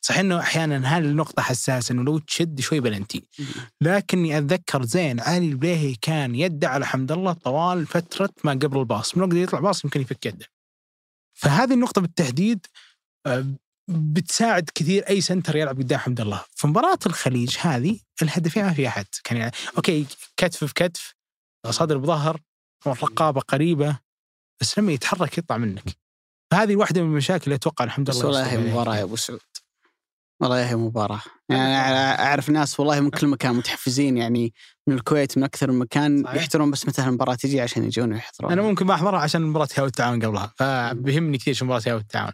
Speaker 3: صحيح إنه أحيانا هذه النقطة حساسة إنه لو تشد شوي بلنتي. لكني أتذكر زين علي البليهي كان يده على حمد الله طوال فترة ما قبل ال pass. من وقت يطلع pass يمكن يفك يده. فهذه النقطة بالتحديد آه، بتساعد كثير أي center يلعب قدام حمد الله. في مباراة الخليج هذه الهدفين ما في أحد. كان يعني okay كتف في كتف صدر بظهر والرقابه قريبة بس لما يتحرك يطلع منك. فهذه واحدة من المشاكل اللي أتوقع
Speaker 1: حمد
Speaker 3: الله
Speaker 1: والله هي
Speaker 3: عليها.
Speaker 1: مباراة يا أبو سعود. والله هي مباراة. يعني أنا أعرف ناس والله من كل مكان متحفزين يعني من الكويت من أكثر من مكان
Speaker 3: صحيح.
Speaker 1: يحترون بس متى المباراة تجي عشان يجون ويحضرون
Speaker 3: أنا ممكن ما أحضرها عشان مباراة هاو التعاون قبلها فبيهمني كثير شو مباراة هاو التعاون.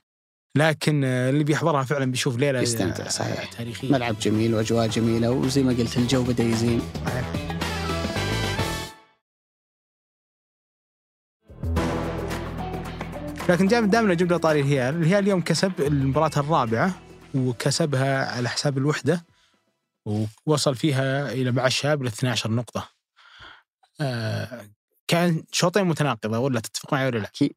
Speaker 3: لكن آه، اللي بيحضرها فعلا بيشوف ليلة
Speaker 1: يستمتع،
Speaker 3: آه،
Speaker 1: صحيح.
Speaker 3: تاريخية
Speaker 1: ملعب جميل وأجواء جميلة وزي ما قلت الجو بدأ يزين
Speaker 3: لكن دائما دائما جبنا طاري الهلال، الهلال اليوم كسب المباراة الرابعة وكسبها على حساب الوحدة ووصل فيها إلى مع الشاب ل 12 نقطة. آه كان شوطين متناقضة ولا تتفق معي ولا لا؟
Speaker 1: أكيد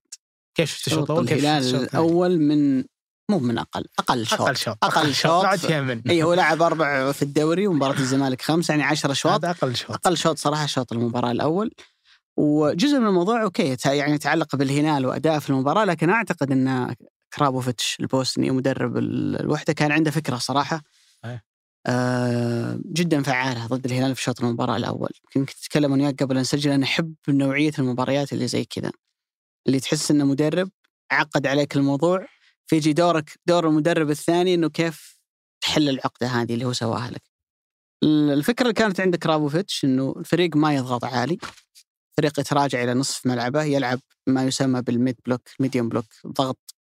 Speaker 3: كيف شفت الشوط
Speaker 1: شوط
Speaker 3: الأول؟ كيف شفت
Speaker 1: الهلال؟ الأول من مو من أقل أقل شوط
Speaker 3: أقل شوط
Speaker 1: أقل شوط
Speaker 3: بعد فيها من.
Speaker 1: اي هو لعب أربع في الدوري ومباراة الزمالك خمس يعني 10 شوط.
Speaker 3: هذا أقل شوط.
Speaker 1: أقل شوط صراحة شوط المباراة الأول. وجزء من الموضوع okay يعني يتعلق بالهلال وأداء في المباراة لكن أعتقد إن كرابوفيتش البوسني مدرب ال- الوحدة كان عنده فكرة صراحة.
Speaker 3: أيه.
Speaker 1: آه جدا فعالة ضد الهلال في شوط المباراة الأول. يمكن تتكلم وياك قبل أن نسجل أنا أحب نوعية المباريات اللي زي كذا. اللي تحس إنه مدرب عقد عليك الموضوع فيجي دورك دور المدرب الثاني إنه كيف تحل العقدة هذه اللي هو سواها لك. الفكرة اللي كانت عند كرابوفيتش إنه الفريق ما يضغط عالي فريق يتراجع إلى نصف ملعبه يلعب ما يسمى بال mid block medium block ضغط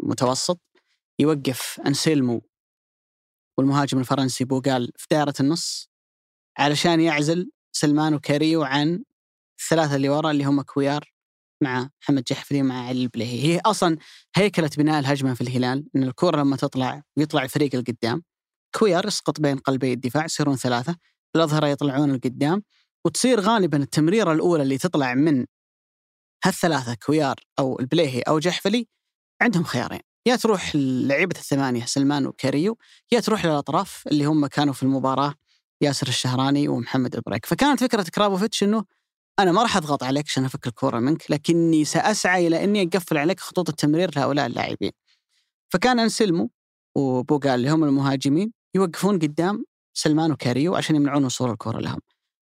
Speaker 1: متوسط يوقف أنسيلمو والمهاجم الفرنسي بوغال في دائره النص علشان يعزل سلمان وكاريو عن الثلاثة اللي ورا اللي هم كويار. مع محمد جحفلي مع علي البليهي هي أصلا هيكله بناء الهجمة في الهلال إن الكرة لما تطلع ويطلع الفريق القدام كويار يسقط بين قلبي الدفاع يصيرون ثلاثة الأظهرة يطلعون القدام وتصير غالبا التمريرة الأولى اللي تطلع من هالثلاثة كويار أو البليهي أو جحفلي عندهم خيارين. يا تروح لعيبه الثمانية سلمان وكاريو يا تروح للأطراف اللي هم كانوا في المباراة ياسر الشهراني ومحمد البريك فكانت فكرة كرابوفيتش إنه أنا ما راح أضغط عليك عشان أفك الكورة منك لكني سأسعى إلى أني أقفل عليك خطوط التمرير لهؤلاء اللاعبين. فكان أنسلمو وبوغال اللي هم المهاجمين يوقفون قدام سلمان وكاريو عشان يمنعون وصول الكره لهم.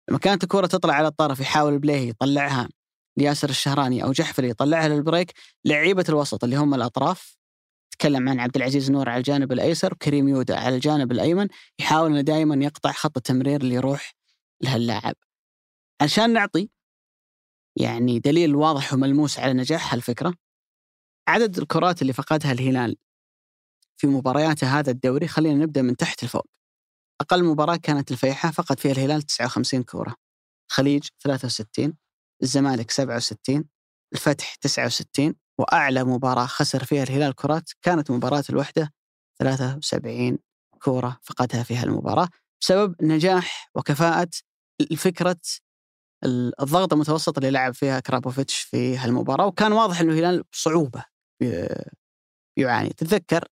Speaker 1: لما كانت الكره تطلع على الطرف يحاول البليهي يطلعها لياسر الشهراني أو جحفري يطلعها للبريك لعيبة الوسط اللي هم الأطراف تكلم عن عبد العزيز نور على الجانب الأيسر وكريم يودا على الجانب الأيمن يحاول إنه دائما يقطع خط التمرير اللي يروح لهاللاعب. عشان نعطي يعني دليل واضح وملموس على نجاح هالفكرة؟ عدد الكرات اللي فقدها الهلال في مبارياته هذا الدوري خلينا نبدأ من تحت لفوق. أقل مباراة كانت الفيحاء فقد فيها الهلال 59 كورة. خليج 63 الزمالك 67 الفتح 69 وأعلى مباراة خسر فيها الهلال كرات كانت مباراة الوحدة 73 كورة فقدها في هالمباراة بسبب نجاح وكفاءة الفكرة الضغط المتوسط اللي لعب فيها كرابوفيتش في هالمباراة وكان واضح إنه الهلال بصعوبة يعاني. تتذكر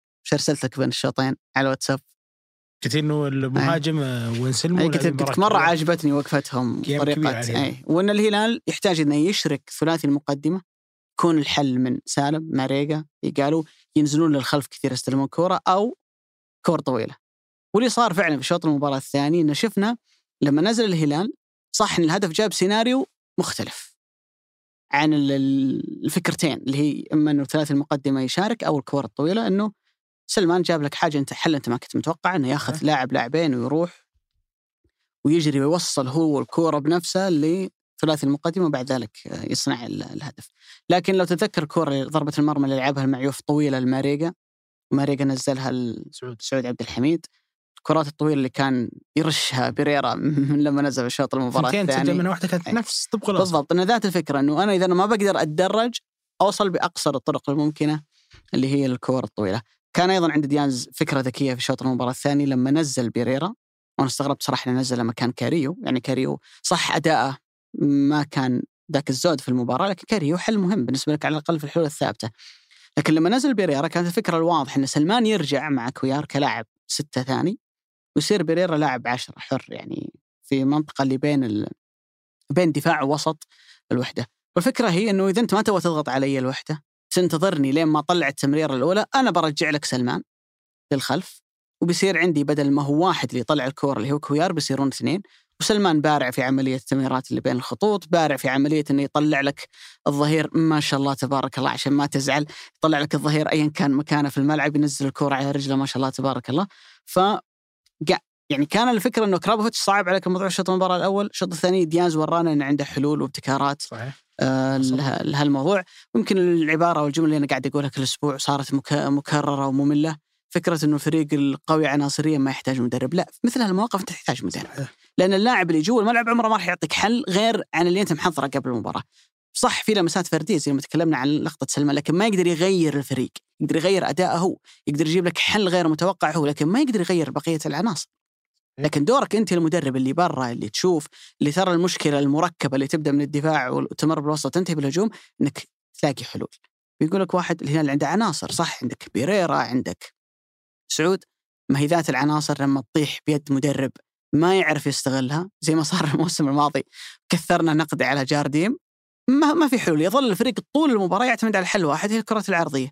Speaker 1: لك بين الشوطين على الواتساب؟
Speaker 3: قلت إنه المهاجم آه، وانسلمو
Speaker 1: أي قلت
Speaker 3: مرة.
Speaker 1: عجبتني وقفتهم
Speaker 3: طريقة.
Speaker 1: اي وإن الهلال يحتاج إنه يشرك ثلاثي المقدمة يكون الحل من سالم ماريجا إيغالو ينزلون للخلف كثير يستلمون كورة أو كور طويلة. واللي صار فعلا في شوط المباراة الثاني إنه شفنا لما نزل الهلال صح إن الهدف جاب سيناريو مختلف عن ال- ال- الفكرتين اللي هي إما إنه ثلاثي المقدمة يشارك أو الكور الطويلة إنه سلمان جاب لك حاجة أنت حل أنت ما كنت متوقع إنه ياخذ لاعب لاعبين ويروح ويجري ويوصل هو الكوره بنفسه لثلاثي المقدمة وبعد ذلك يصنع ال- الهدف. لكن لو تتذكر كوره ضربه المرمى اللي لعبها المعيوف طويلة لماريجا وماريجا نزلها
Speaker 3: سعود.
Speaker 1: سعود عبد الحميد. الكرات الطويلة اللي كان يرشها بيريرا *laughs* من لما نزل في شوط المباراه الثاني
Speaker 3: منها واحدة كانت
Speaker 1: أي.
Speaker 3: نفس طبق.
Speaker 1: بالضبط ان ذات الفكرة إنه أنا إذا أنا ما بقدر أتدرج أوصل بأقصر الطرق الممكنة اللي هي الكور الطويلة. كان أيضا عند دياز فكره ذكيه في شوط المباراة الثاني لما نزل بيريرا وأنا استغربت صراحة إنه نزل مكان كاريو، يعني كاريو صح أداءه ما كان ذاك الزود في المباراة لكن كاريو حل مهم بالنسبة لك على الأقل في الحلول الثابتة. لكن لما نزل بيريرا كانت الفكرة الواضحة إن سلمان يرجع مع كويار كلاعب ستة ثاني ويصير بيريرا لاعب عشرة حر يعني في منطقة اللي بين ال... بين دفاع ووسط الوحدة. والفكرة هي إنه إذا أنت ما تبغى تضغط علي الوحدة تنتظرني لين ما أطلع التمريرة الأولى أنا برجع لك سلمان للخلف. وبيصير عندي بدل ما هو واحد اللي يطلع الكورة اللي هو كويار بيصيرون اثنين. وسلمان بارع في عملية التمريرات اللي بين الخطوط، بارع في عملية إنه يطلع لك الظهير. ما شاء الله تبارك الله عشان ما تزعل، يطلع لك الظهير ايا كان مكانه في الملعب ينزل الكورة على رجله ما شاء الله تبارك الله، ف يعني كان الفكرة إنه كرابوفيتش صعب عليك موضوع شوط المباراة الأول، الشوط الثاني دياز ورانا إنه عنده حلول وابتكارات
Speaker 3: صحيح.
Speaker 1: آه لهالموضوع. ممكن العبارة والجملة اللي أنا قاعد أقولها كل أسبوع صارت مك- مكررة ومملة. فكرة إنه الفريق القوي عناصريا ما يحتاج مدرب. لا مثل هالمواقف أنت تحتاج مدرب.
Speaker 3: صحيح.
Speaker 1: لأن اللاعب اللي جوا الملعب عمره ما راح يعطيك حل غير عن اللي أنت محضره قبل المباراة. صح في لمسات فردية زي ما تكلمنا عن لقطة سلمان لكن ما يقدر يغير الفريق يقدر يغير أداءه هو يقدر يجيب لك حل غير متوقع هو لكن ما يقدر يغير بقية العناصر. لكن دورك أنت المدرب اللي برا اللي تشوف اللي ترى المشكلة المركبة اللي تبدأ من الدفاع وتمر بالوسط وتنتهي بالهجوم إنك تلاقي حلول. بيقول لك واحد الهلال عنده عناصر صح؟ عندك بيريرا عندك سعود. ما هي ذات العناصر لما تطيح بيد مدرب ما يعرف يستغلها زي ما صار *laughs* الموسم الماضي. كثرنا نقد على جارديم. ما ما في حلول. يظل الفريق طول المباراة يعتمد على حل واحد هي الكرات العرضية.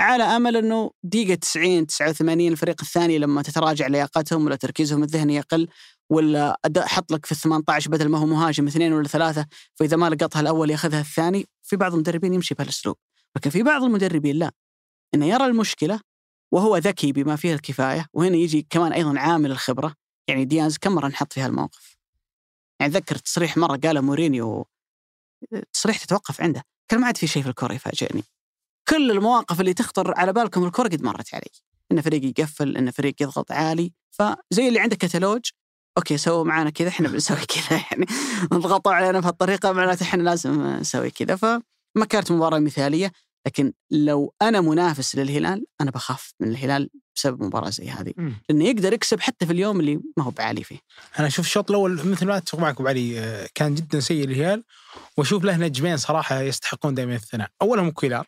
Speaker 1: على أمل إنه دقيقة 90 89 الفريق الثاني لما تتراجع لياقتهم ولا تركيزهم الذهني يقل ولا أداء حط لك في ال 18 بدل ما هو مهاجم اثنين ولا ثلاثة فإذا ما لقطها الأول ياخذها الثاني في بعض المدربين يمشي بهالأسلوب. لكن في بعض المدربين لا. إنه يرى المشكلة وهو ذكي بما فيه الكفاية وهنا يجي كمان أيضا عامل الخبرة يعني دياز كم مرة نحط في هالموقف؟ يعني اتذكر تصريح مرة قاله مورينيو تصريح تتوقف عنده. كان ما عاد في شيء في الكره يفاجئني. كل المواقف اللي تخطر على بالكم الكره قد مرت علي. إن فريق يقفل إن فريق يضغط عالي. فزي اللي عنده كتالوج okay سووا معنا كذا إحنا بنسوي *laughs* كذا يعني. ضغطوا علينا بهالطريقة معناته إحنا لازم نسوي كذا. فما كانت مباراة مثالية. لكن لو أنا منافس للهلال أنا بخاف من الهلال بسبب مباراة زي هذه. لأنه يقدر يكسب حتى في اليوم اللي ما هو بعالي فيه
Speaker 3: أنا أشوف الشوط الأول مثل ما أتفق معك أبو علي آه، كان جدا سيء الهلال وأشوف له نجمين صراحة يستحقون دائما الثناء، أولهم كويلار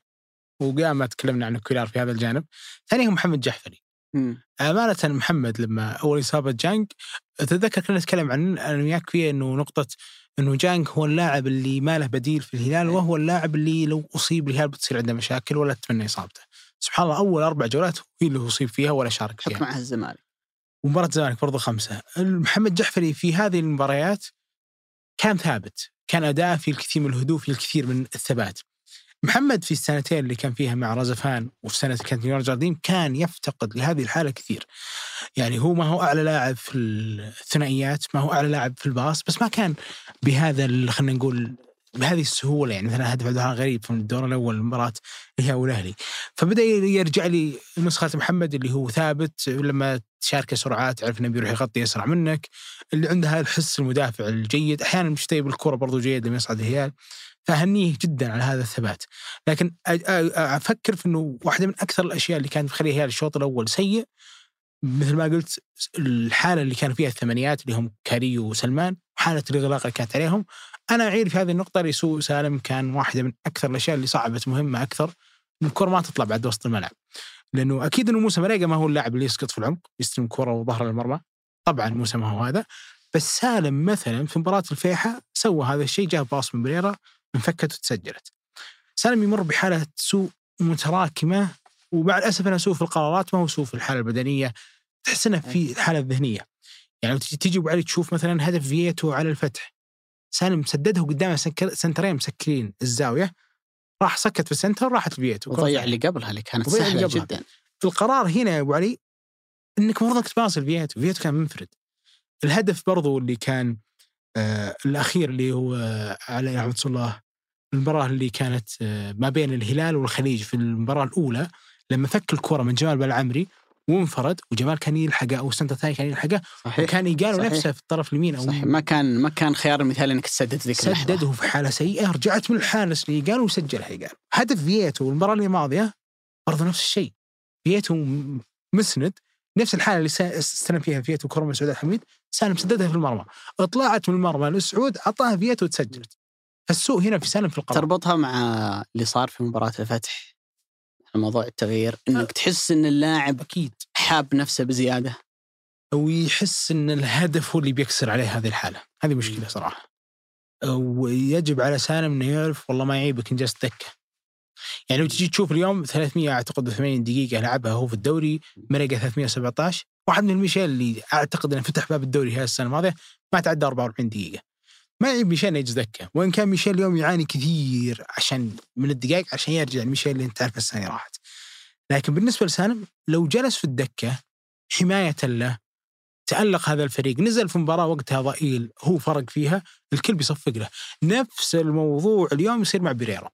Speaker 3: وقام تكلمنا عن كويلار في هذا الجانب، ثانيهم محمد جحفلي.
Speaker 1: مم.
Speaker 3: أمانة محمد لما أول إصابة جانج أتذكر كنا نتكلم عن أنا وياك فيه إنه نقطة إنه جانج هو اللاعب اللي ما له بديل في الهلال وهو اللاعب اللي لو أصيب الهلال بتصير عنده مشاكل ولا تتمنى إصابته. سبحان الله أول أربع جولات هي اللي اصيب فيها ولا شارك
Speaker 1: حط
Speaker 3: فيها.
Speaker 1: معها الزمالك
Speaker 3: ومباراة الزمالك برضو خمسة محمد جحفري في هذه المباريات كان ثابت كان أداءه في الكثير من الهدوء في الكثير من الثبات محمد في السنتين اللي كان فيها مع رزفان وفي سنة كانت نيويورك جارديم كان يفتقد لهذه الحالة كثير. يعني هو ما هو أعلى لاعب في الثنائيات ما هو أعلى لاعب في الباص بس ما كان بهذا خلينا نقول بهذه السهولة. يعني مثلا هدف عبد غريب في الدور الأول المباراة اللي هي والأهلي فبدأ يرجع لي نسخة محمد اللي هو ثابت لما تشاركه سرعات تعرف إنه بيروح يغطي أسرع منك اللي عنده هذا الحس المدافع الجيد. أحيانا مش طيب الكرة برضو جيد لما يصعد الهلال. فاهنيه جدا على هذا الثبات. لكن أفكر في إنه واحدة من أكثر الأشياء اللي كانت تخلي الهلال الشوط الأول سيء مثل ما قلت الحالة اللي كان فيها الثمانيات اللي هم كاريو وسلمان وحالة الإغلاق اللي كانت عليهم. أنا أعير في هذه النقطة لسوء سالم كان واحدة من أكثر الأشياء اللي صعبت مهمة أكثر إن الكرة ما تطلع بعد وسط الملعب. لأنه أكيد إنه موسى مريقه ما هو اللاعب اللي يسقط في العمق يستلم الكره وظهر المرمى طبعا موسى ما هو هذا. بس سالم مثلا في مباراة الفيحة سوى هذا الشيء جاب باص من بريرا انفكت وتسجلت. سالم يمر بحالة سوء متراكمة ومع الاسف انه سوء في القرارات ما هو سوء في الحالة البدنية. تحس إنه في الحاله الذهنيه يعني لو تجي تجي أبو علي تشوف مثلا هدف فييتو على الفتح سالم سدده قدامه سنترين مسكرين الزاوية راح شاتها في ال center راحت فييتو
Speaker 1: وضيع اللي قبلها اللي كانت سهلة
Speaker 3: قبلها.
Speaker 1: جدا.
Speaker 3: القرار هنا يا أبو علي إنك المفروض إنك تباصي فييتو فييتو كان منفرد. الهدف برضو اللي كان آه الأخير اللي هو آه على رحمة الله المباراة اللي كانت آه ما بين الهلال والخليج في المباراة الأولى لما فك الكرة من جمال بلعمري وانفرد وجمال كان يلحقه أو ال center الثاني كان يلحقه
Speaker 1: صحيح
Speaker 3: وكان يقال. نفسه في الطرف اليمين أو
Speaker 1: صحيح. ما كان ما كان خيار مثالي إنك تسدد ذيك اللحظة.
Speaker 3: سدده في حالة سيئة رجعت من الحارس اللي قال وسجلها قال هدف فييتو المباراة اللي ماضية برضو نفس الشيء. فييتو مسند نفس الحالة اللي استلم فيها فييتو كره من سعود عبد الحميد سالم سددها في المرمى. طلعت من المرمى لسعود أعطاها فييتو وتسجلت. فالسوء هنا في سالم في القرار
Speaker 1: تربطها مع اللي صار في مباراة الفتح موضوع التغيير إنك تحس إن اللاعب
Speaker 3: أكيد.
Speaker 1: حاب نفسه بزيادة.
Speaker 3: أو يحس إن الهدف هو اللي بيكسر عليه هذه الحالة. هذه مشكلة صراحة. ويجب على سالم إنه يعرف والله ما يعيبك ان جلست دكه يعني لو تجي تشوف اليوم 300 أعتقد 80 دقيقة لعبها هو في الدوري مرقة 317 واحد من ميشيل اللي أعتقد إنه فتح باب الدوري هذه السنة الماضية ما تعدى 44 دقيقة. ما يعيب ميشيل يجلس دكه وإن كان ميشيل اليوم يعاني كثير عشان من الدقائق عشان يرجع ميشيل اللي انت عارف السنة راحت. لكن بالنسبة لسالم لو جلس في الدكة حماية له تألق هذا الفريق نزل في مباراة وقتها ضئيل هو فرق فيها الكل بيصفق له. نفس الموضوع اليوم يصير مع بيريرا.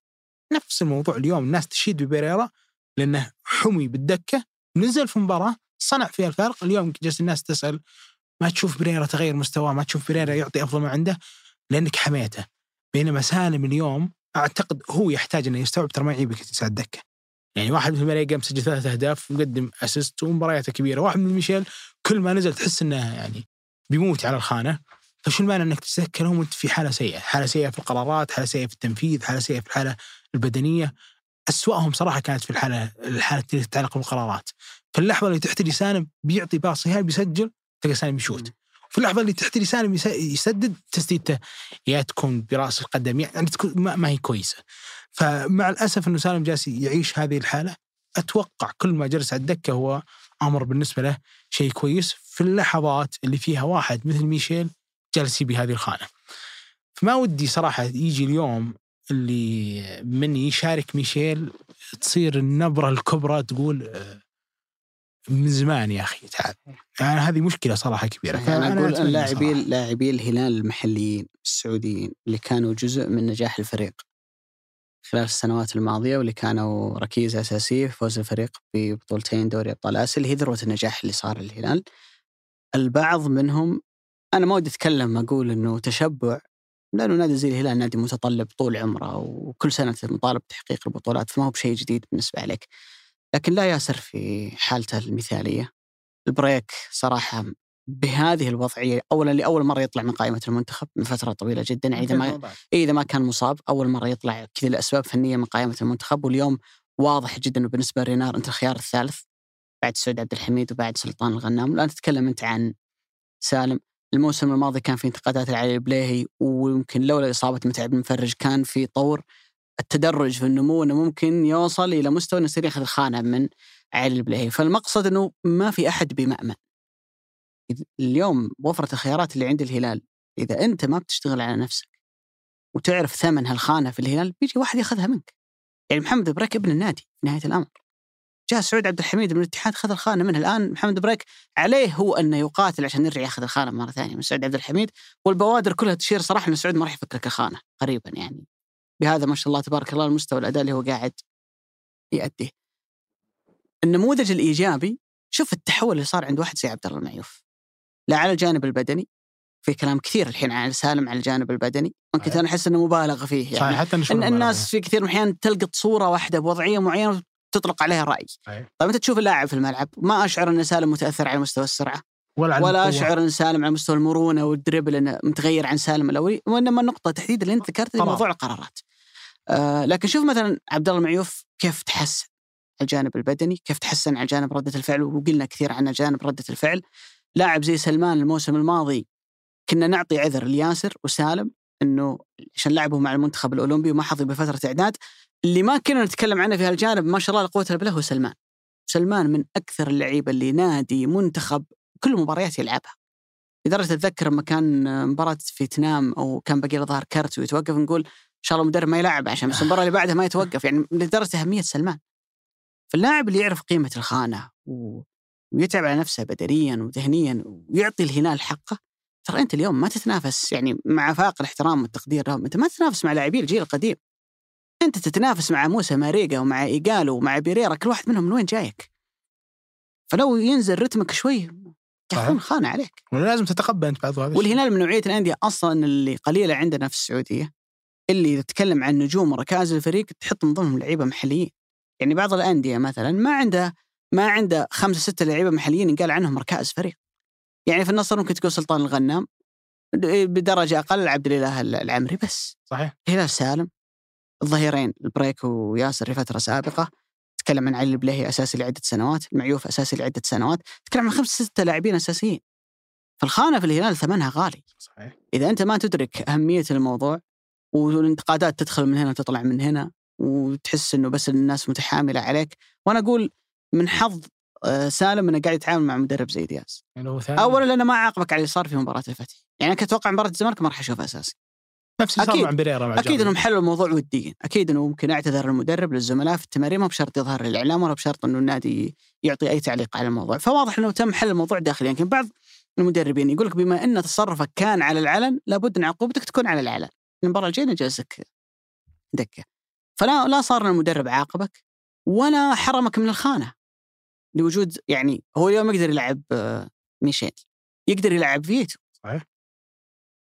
Speaker 3: نفس الموضوع اليوم الناس تشيد ببيريرا لأنه حمي بالدكة نزل في مباراة صنع فيها الفرق اليوم جالس الناس تسأل ما تشوف بريرا تغير مستواه ما تشوف بريرا يعطي أفضل ما عنده؟ لأنك حميته بينما سالم اليوم أعتقد هو يحتاج أنه يستوعب ترى ما يعيبك دكة يعني واحد مثل ماريجا مسجل ثلاث أهداف ومقدم أسيست ومبارياته كبيرة، واحد مثل ميشيل كل ما نزل تحس إنه يعني بيموت على الخانة، فشو المانع إنك تتذكرهم وانت في حالة سيئة، حالة سيئة في القرارات، حالة سيئة في التنفيذ، حالة سيئة في الحالة البدنية. أسوأهم صراحة كانت في الحالة الحالة اللي تتعلق بالقرارات. في اللحظه اللي تحت لسانه بيعطي باص هاي بيسجل تلقى سالم يشوت. في اللحظه اللي تحت لسانه يسدد تسديدته يا تكون برأس القدم يعني تكون ما, هي كويسة. فمع الأسف إنه سالم جالس يعيش هذه الحالة أتوقع كل ما جلس على الدكة هو أمر بالنسبة له شيء كويس في اللحظات اللي فيها واحد مثل ميشيل جالس يبي هذه الخانة. فما ودي صراحة يجي اليوم اللي من يشارك ميشيل تصير النبرة الكبرى تقول آه، من زمان يا أخي تعال. يعني هذه مشكلة صراحة كبيرة.
Speaker 1: يعني أنا أقول لاعبي لاعبي الهلال المحليين السعوديين اللي كانوا جزء من نجاح الفريق خلال السنوات الماضية واللي كانوا ركيزة أساسية في فوز الفريق ببطولتين دوري أبطال آسيا اللي هي ذروة النجاح اللي صار للهلال. البعض منهم أنا ما ودي أتكلم أقول إنه تشبع لأنه نادي زي الهلال نادي متطلب طول عمره وكل سنة مطالب بتحقيق البطولات فما هو بشيء جديد بالنسبة عليك. لكن لا ياسر في حالته المثالية. البريك صراحة بهذه الوضعية اولا لأول مرة يطلع من قائمة المنتخب من فترة طويلة جدا يعني إذا ما إذا ما كان مصاب أول مرة يطلع كذا لاسباب فنية من قائمة المنتخب واليوم واضح جدا إنه بالنسبة لرينار أنت الخيار الثالث بعد سعود عبد الحميد وبعد سلطان الغنام. الان تتكلم أنت عن سالم. الموسم الماضي كان في انتقادات علي البليهي ويمكن لولا إصابة متعب بن مفرج كان في طور التدرج في النمو إنه ممكن يوصل إلى مستوى إنه يصير ياخذ الخانه من علي البليهي فالمقصد إنه ما في أحد بمأمن. اليوم وفرة الخيارات اللي عند الهلال إذا أنت ما بتشتغل على نفسك وتعرف ثمن هالخانة في الهلال بيجي واحد ياخذها منك. يعني محمد بريك ابن النادي في نهاية الأمر. جاء سعود عبد الحميد من الاتحاد خذ الخانة منه الآن محمد بريك عليه هو أنه يقاتل عشان يرجع ياخذ الخانة مرة ثانية من سعود عبد الحميد والبوادر كلها تشير صراحة أن سعود ما راح يفكك الخانة قريبا يعني. بهذا ما شاء الله تبارك الله المستوى الأداء اللي هو قاعد يأديه. النموذج الإيجابي شوف التحول اللي صار عند واحد زي عبد الله المعيوف لا على الجانب البدني في كلام كثير الحين عن سالم على الجانب البدني ممكن أنا احس إنه مبالغ فيه يعني.
Speaker 3: صحيح حتى
Speaker 1: إن الناس في كثير من الأحيان تلقط صورة واحدة بوضعية معينة وتطلق عليها رأي. طيب أنت تشوف اللاعب في الملعب ما أشعر إن سالم متأثر على مستوى السرعة؟ ولا, ولا أشعر إن سالم على مستوى المرونة والدريبل انه متغير عن سالم الأولي وإنما النقطه تحديدا اللي أنت ذكرتها موضوع القرارات. آه لكن شوف مثلا عبد الله المعيوف كيف تحسن الجانب البدني كيف تحسن على جانب ردة الفعل وقلنا كثير عن جانب ردة الفعل. لاعب زي سلمان الموسم الماضي كنا نعطي عذر لياسر وسالم إنه عشان لعبوا مع المنتخب الأولمبي وما حظي بفترة إعداد. اللي ما كنا نتكلم عنه في هالجانب ما شاء الله قوة بالله هو سلمان. سلمان من أكثر اللعيبة اللي نادي منتخب كل مباريات يلعبها. لدرجه اتذكر لما كان مباراة فيتنام أو كان باقي له ظهر كرت ويتوقف نقول إن شاء الله المدرب ما يلعب عشان بس المباراة اللي بعدها ما يتوقف. يعني لدرجة أهمية سلمان. فاللاعب اللي يعرف قيمة الخانة و... ويتعب على نفسه بدنيا وذهنيا ويعطي الهلال حقه ترى أنت اليوم ما تتنافس يعني مع فاق الاحترام والتقدير لهم أنت ما تتنافس مع لاعبي الجيل القديم. أنت تتنافس مع موسى ماريجا ومع إيجالو ومع بيريرا كل واحد منهم من وين جايك؟ فلو ينزل رتمك شوي يكون خانة عليك.
Speaker 3: ولازم تتقبل أنت بعض هذا
Speaker 1: والهلال من نوعية الأندية أصلا اللي قليلة عندنا في السعودية اللي تتكلم عن نجوم وركائز الفريق تحط من ضمنهم لعيبة محليين. يعني بعض الأندية مثلا ما عنده ما عنده خمسة ستة لعيبة محليين ينقال عنهم ركائز فريق. يعني في النصر ممكن تقول سلطان الغنام بدرجة أقل عبد الإله العمري بس.
Speaker 3: صحيح.
Speaker 1: هلال سالم الظهيرين البريك وياسر في فتره سابقة. تكلم عن علي البليهي اساسي لعدة سنوات المعيوف اساسي لعدة سنوات تكلم عن خمسه ستة لاعبين أساسيين. فالخانة في الهلال ثمنها غالي.
Speaker 3: صحيح.
Speaker 1: إذا أنت ما تدرك أهمية الموضوع والانتقادات تدخل من هنا وتطلع من هنا وتحس إنه بس الناس متحاملة عليك وأنا أقول من حظ آه، سالم إنه قاعد يتعامل مع مدرب زي دياز.
Speaker 3: يعني
Speaker 1: اولا لأنه ما عاقبك على اللي صار في مباراة الفتح يعني أنا كنت أتوقع مباراة الزمالك ما راح اشوفه أساسي.
Speaker 3: نفس اللي صار مع بيريرا مع
Speaker 1: أكيد إنهم حلوا الموضوع وديا. أكيد إنه ممكن أعتذر المدرب للزملاء في التمارين ما بشرط يظهر للاعلام ولا بشرط إنه النادي يعطي أي تعليق على الموضوع. فواضح إنه تم حل الموضوع داخليا. يمكن بعض المدربين يقول لك بما إن تصرفك كان على العلن لابد إن عقوبتك تكون على العلن. المباراة الجاية نجلسك دكة. فلا لا صار المدرب عاقبك ولا حرمك من الخانة. لوجود يعني هو اليوم يقدر يلعب آه، ميشيل. يقدر يلعب فيتو.
Speaker 3: صحيح.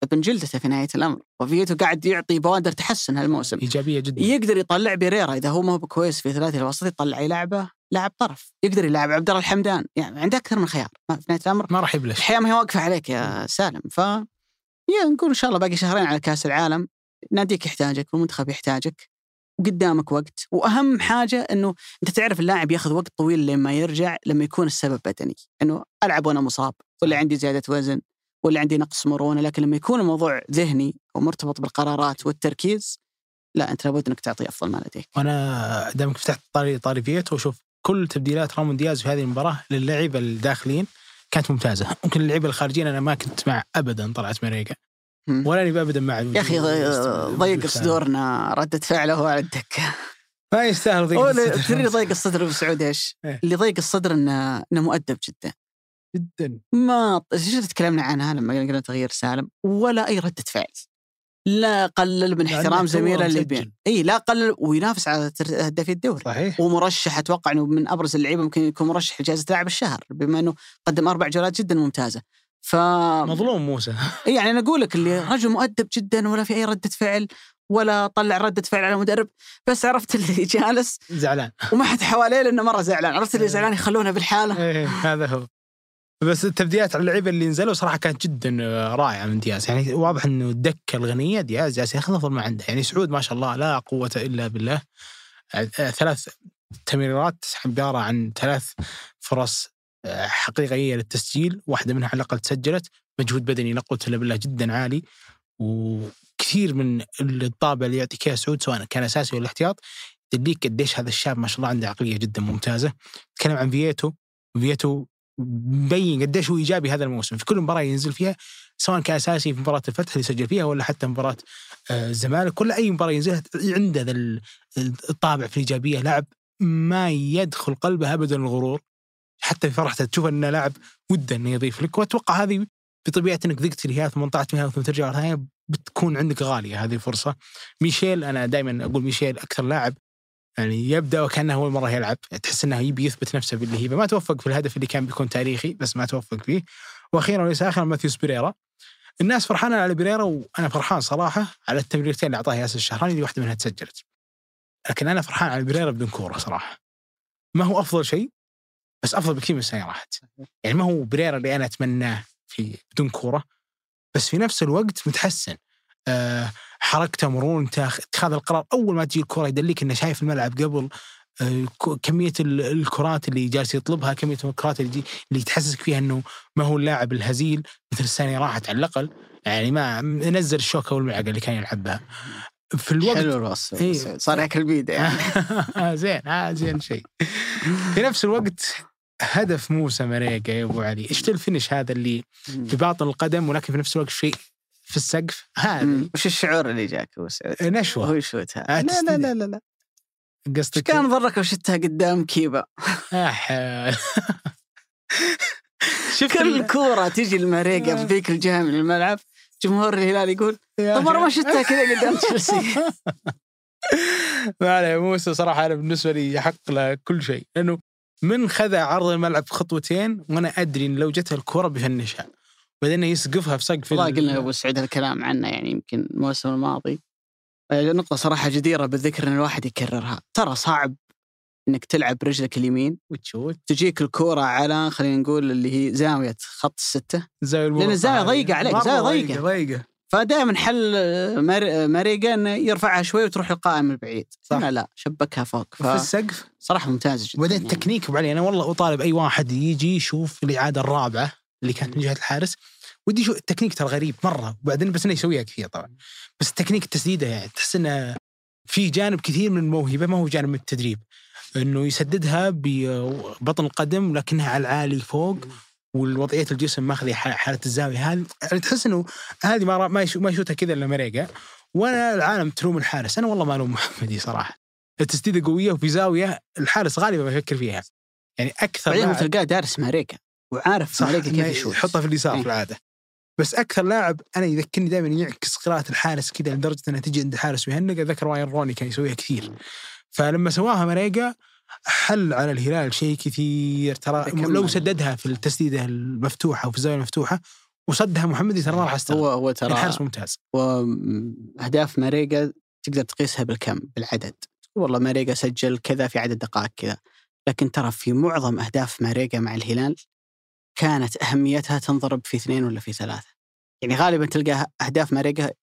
Speaker 1: ابن جلدته في نهاية الأمر وفيتو قاعد يعطي بوادر تحسن هالموسم.
Speaker 3: إيجابية جدا.
Speaker 1: يقدر يطلع بيريرا إذا هو ما هو كويس في ثلاثي الوسط يطلع يلعبه لاعب طرف. يقدر يلعب عبد الله الحمدان يعني عنده أكثر من خيار. ما- في نهاية الأمر
Speaker 3: ما راح يبلش.
Speaker 1: الحياة ما هي واقفة عليك يا سالم. ف يا نقول إن شاء الله باقي شهرين على كأس العالم. ناديك يحتاجك والمنتخب يحتاجك. وقدامك وقت. وأهم حاجة إنه أنت تعرف اللاعب ياخذ وقت طويل لما يرجع لما يكون السبب بدني. إنه ألعب وأنا مصاب ولا عندي زيادة وزن. ولا عندي نقص مرونة لكن لما يكون الموضوع ذهني ومرتبط بالقرارات والتركيز لا أنت لابد أنك تعطي أفضل ما لديك
Speaker 3: وأنا دامك فتحت طاري طاري فيتو وشوف كل تبديلات رامون دياز في هذه المباراة للعيبه الداخلين كانت ممتازة ممكن اللعيبه الخارجيين أنا ما كنت مع ابدا طلعت مريقه. ولا اني ابدا مع
Speaker 1: يا أخي ضيق صدورنا رده فعله على الدكه
Speaker 3: ما يستاهل ضيق الصدر.
Speaker 1: تدري ضيق الصدر ابو سعود إيش؟
Speaker 3: إيه.
Speaker 1: اللي ضيق الصدر إنه إنه مؤدب جدا
Speaker 3: جدا.
Speaker 1: ما شفت تكلمنا عنها لما قلنا تغيير سالم؟ ولا أي رده فعل. لا قلل من احترام زميله اللي. بين. إي لا قلل وينافس على هدافي الدوري
Speaker 3: صحيح.
Speaker 1: ومرشح أتوقع إنه من أبرز اللعيبة ممكن يكون مرشح لجائزة لاعب الشهر بما إنه قدم أربع جولات جدا ممتازة. ف
Speaker 3: مظلوم موسى. *laughs*
Speaker 1: يعني أنا أقول لك اللي رجل مؤدب جدا ولا في أي ردة فعل ولا طلع ردة فعل على المدرب بس عرفت اللي *laughs* جالس.
Speaker 3: زعلان.
Speaker 1: وما حد حواليه لأنه مرة زعلان. عرفت اللي زعلان يخلونه بالحالة.
Speaker 3: إيه هذا هو. بس التبديات على اللعيبة اللي نزلوا صراحة كانت جدا آه، رائعة من دياز. يعني واضح إنه الدكة الغنية دياز جالس ياخذ افضل ما عنده. يعني سعود ما شاء الله لا قوة إلا بالله. آه، آه، ثلاث تمريرات عبارة عن ثلاث فرص حقيقية للتسجيل. واحدة منها على الأقل تسجلت. مجهود بدني لا قوة إلا بالله جدا عالي. وكثير من الطابع اللي يعطيك إياه سعود سواء كان أساسي ولا احتياط تديك قديش هذا الشاب ما شاء الله عنده عقلية جدا ممتازة. تكلم عن فييتو. فييتو مبين قديش هو إيجابي هذا الموسم. في كل مباراة ينزل فيها سواء كان اساسي في مباراة الفتح اللي سجل فيها ولا حتى مباراة آه، الزمالك ولا أي مباراة ينزلها عنده ذا ال- الطابع في الإيجابية. لاعب ما يدخل قلبه ابدا الغرور. حتى في فرحته تشوف أنه لاعب وده أنه يضيف لك. وأتوقع هذه بطبيعة إنك ذقت هي 18 منها ثم ترجع ثانية بتكون عندك غالية هذه الفرصة. ميشيل أنا دائما أقول ميشيل أكثر لاعب يعني يبدأ وكأنه أول مرة يلعب. تحس إنه يبي يثبت نفسه باللهيبه ما توفق في الهدف اللي كان بيكون تاريخي بس ما توفق فيه. وأخيرا وليس اخرا ماثيوس بيريرا الناس فرحانة على بيريرا وأنا فرحان صراحة على التمريرتين اللي أعطاها ياسر الشهراني اللي واحدة منها تسجلت. لكن أنا فرحان على بيريرا بدون كورة صراحة. ما هو أفضل شيء بس أفضل بكثير من السنة راحت. يعني ما هو بريرا اللي أنا أتمناه في بدون كورة بس في نفس الوقت متحسن. أه حركته مرونته اتخاذ القرار أول ما تجي الكرة يدليك إنه شايف الملعب قبل ك- كمية ال- الكرات اللي جالس يطلبها كمية الكرات اللي, اللي تحسسك فيها إنه ما هو اللاعب الهزيل مثل السنة راحت على الأقل يعني ما نزل الشوكة والملعقة اللي كان يلعبها في الوقت
Speaker 1: حلو الوصف
Speaker 3: إيه.
Speaker 1: صار ياكل بيده يعني. *laughs*
Speaker 3: زين آه زين شيء. في نفس الوقت هدف موسى مريقة يا أبو علي. إيش الفينش هذا اللي في باطن القدم ولكن في نفس الوقت شيء في السقف
Speaker 1: مم. وش الشعور اللي جاك ابو سعود؟
Speaker 3: نشوة
Speaker 1: هو يشوتها
Speaker 3: آه،
Speaker 1: لا لا. لا لا, لا. إيش
Speaker 3: قصدك
Speaker 1: كان ضرك لو شتها قدام كيبا
Speaker 3: آه،. *laughs* شفت
Speaker 1: كل كورة تجي المريقة في ذيك الجهة من الملعب جمهور الهلال يقول طب مرة ما. شتها كذا قدام تشيلسي *laughs*
Speaker 3: ما عليه موسى صراحة أنا بالنسبة لي يحق له كل شيء لأنه من خذ عرض الملعب خطوتين وأنا أدري إن لو جته الكره بيفنشها بعدين يسقفها في سقف
Speaker 1: والله
Speaker 3: ال-
Speaker 1: قلنا أبو سعود الكلام عنه يعني يمكن الموسم الماضي. آه، نقطة صراحة جديرة بالذكر إن الواحد يكررها. ترى صعب إنك تلعب برجلك اليمين
Speaker 3: وتشوت
Speaker 1: تجيك الكورة على خلينا نقول اللي هي زاوية خط الستة.
Speaker 3: زاوية
Speaker 1: لأن الزاوية
Speaker 3: هذه.
Speaker 1: ضيقة عليك، زاوية ضيقة.
Speaker 3: ضيقة.
Speaker 1: فدائما حل آه، مريقا إنه يرفعها شوي وتروح القائم البعيد.
Speaker 3: صح.
Speaker 1: لا لا شبكها فوق.
Speaker 3: في السقف؟
Speaker 1: فصراحة ممتاز جدا
Speaker 3: وبعدين
Speaker 1: يعني.
Speaker 3: التكنيك ابو علي أنا والله أطالب أي واحد يجي يشوف الإعادة الرابعة اللي كانت من جهة الحارس. ودي شو التكنيك ترى غريب مرة. وبعدين بس إنه يسويها كثير طبعا. بس التكنيك التسديدة يعني تحس إنه في جانب كثير من الموهبة ما هو جانب من التدريب. إنه يسددها ببطن القدم لكنها على العالي فوق والوضعية الجسم ماخذة ح- حالة الزاوية. هذه يعني تحس إنه هذه ما را- ما يشو- ما يشوتها كذا إلا مريقة. وأنا العالم تلوم الحارس. أنا والله ما ألوم محمدي صراحة. التسديدة قوية وفي زاوية الحارس غالبا ما يفكر فيها. يعني أكثر
Speaker 1: بعدين تلقاه دارس ماريجا وعارف
Speaker 3: إنه
Speaker 1: كيف يشوت.
Speaker 3: يحطها في اليسار
Speaker 1: إيه.
Speaker 3: في العادة. بس أكثر لاعب أنا يذكرني دائما يعكس قراءة الحارس كذا لدرجة انها تجي عند الحارس ويهنق ذكر واين روني كان يسويها كثير. فلما سواها ماريجا حل على الهلال شيء كثير ترى
Speaker 1: كمل.
Speaker 3: لو سددها في التسديدة المفتوحة وفي الزاوية المفتوحة وصدها محمدي ترى ما راح استغرب
Speaker 1: هو هو ترى
Speaker 3: الحارس ممتاز.
Speaker 1: واهداف ماريجا تقدر تقيسها بالكم بالعدد. والله ماريجا سجل كذا في عدد دقائق كذا. لكن ترى في معظم أهداف ماريجا مع الهلال كانت أهميتها تنضرب في اثنين ولا في ثلاثة. يعني غالبا تلقى أهداف ماريجا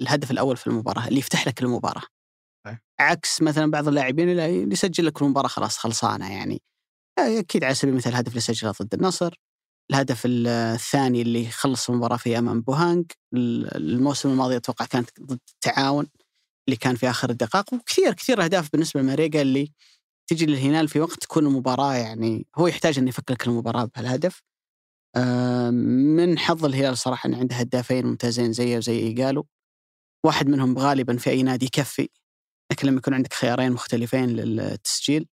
Speaker 1: الهدف الأول في المباراة اللي يفتح لك المباراة.
Speaker 3: صحيح.
Speaker 1: عكس مثلا بعض اللاعبين اللي يسجل لك المباراة خلاص خلصانة يعني. أكيد على سبيل المثال الهدف اللي سجله ضد النصر الهدف الثاني اللي خلص المباراة فيه أمام بوهانج الموسم الماضي أتوقع كانت ضد التعاون اللي كان في آخر الدقائق وكثير كثير أهداف بالنسبة لماريجا اللي تجي للهلال في وقت تكون المباراة يعني هو يحتاج إنه يفك لك المباراة بهالهدف. من حظ الهلال صراحة إن عنده هدافين ممتازين زيه وزي إيجالو. واحد منهم غالبا في أي نادي يكفي لكن لما يكون عندك خيارين مختلفين للتسجيل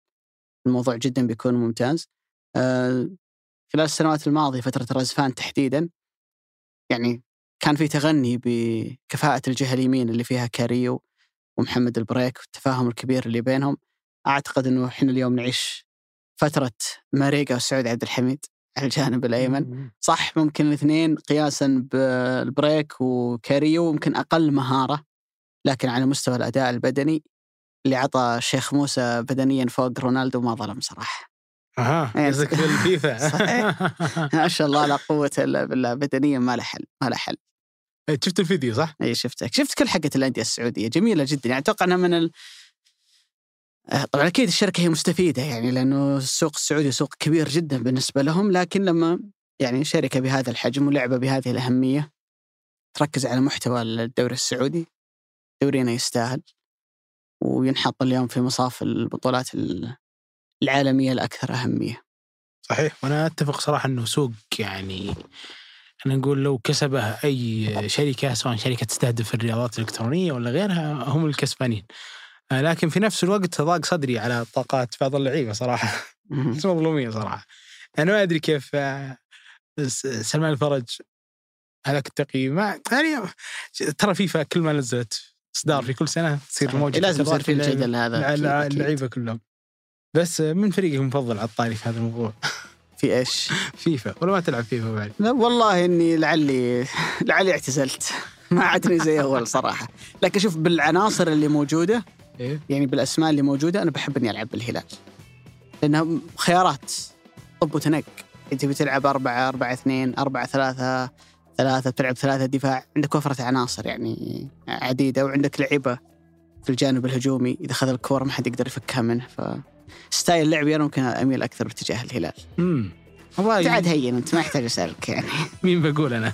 Speaker 1: الموضوع جدا بيكون ممتاز. آه، خلال السنوات الماضية فترة رزفان تحديدا يعني كان في تغني بكفاءة الجهة اليمين اللي فيها كاريو ومحمد البريك والتفاهم الكبير اللي بينهم. أعتقد أنه إحنا اليوم نعيش فترة ماريجا وسعود عبد الحميد. الجانب الأيمن. صح ممكن الاثنين قياسا بالبريك وكاريو ممكن أقل مهارة لكن على مستوى الأداء البدني اللي عطى الشيخ موسى بدنيا فوق رونالدو ما ظلم صراحة.
Speaker 3: أها
Speaker 1: إيه.
Speaker 3: قصدك في الفيفا.
Speaker 1: ما شاء الله لا قوة إلا بالله بدنيا ما له حل ما له حل.
Speaker 3: شفت الفيديو صح؟
Speaker 1: اي شفتك. شفت كل حقة الأندية السعودية. جميلة جدا. يعني أتوقع أنها من طبعا أكيد الشركة هي مستفيدة يعني لأنه السوق السعودي سوق كبير جدا بالنسبة لهم لكن لما يعني شركة بهذا الحجم ولعبة بهذه الأهمية تركز على محتوى الدوري السعودي دورينا يستاهل وينحط اليوم في مصاف البطولات ال- العالمية الأكثر أهمية
Speaker 3: صحيح وأنا أتفق صراحة إنه سوق يعني أنا نقول لو كسبه أي شركة سواء شركة تستهدف الرياضات الإلكترونية ولا غيرها هم الكسبانين. آه، لكن في نفس الوقت ضاق صدري على طاقات بعض اللعيبة صراحة بس *laughs* مظلومين صراحة. أنا ما أدري كيف آه، سلمان الفرج هذاك التقييم ما يعني ترى فيفا كل ما نزلت اصدار في كل سنة تصير
Speaker 1: موجة لازم يصير في الجدل هذا.
Speaker 3: اللعيبة كلهم. بس من فريقك المفضل على الطاري في هذا الموضوع؟
Speaker 1: في إيش؟
Speaker 3: فيفا ولا ما تلعب فيفا بعد؟
Speaker 1: لا والله إني لعلي لعلي اعتزلت *laughs* ما عادني زي أول صراحة لكن شوف بالعناصر اللي موجودة
Speaker 3: إيه.
Speaker 1: يعني بالأسماء اللي موجودة أنا بحب إني ألعب بالهلال. لأنها خيارات. طب وتنق أنت بتلعب أربعة أربعة اثنين أربعة ثلاثة ثلاثة بتلعب ثلاثة دفاع. عندك وفرة عناصر يعني عديدة وعندك لعيبة في الجانب الهجومي. إذا خذ الكورة ما حد يقدر يفكها منه ف ستايل لعبي أنا ممكن أميل أكثر باتجاه الهلال.
Speaker 3: امم والله
Speaker 1: هين أنت ما يحتاج أسألك يعني. *laughs*
Speaker 3: مين بقول أنا؟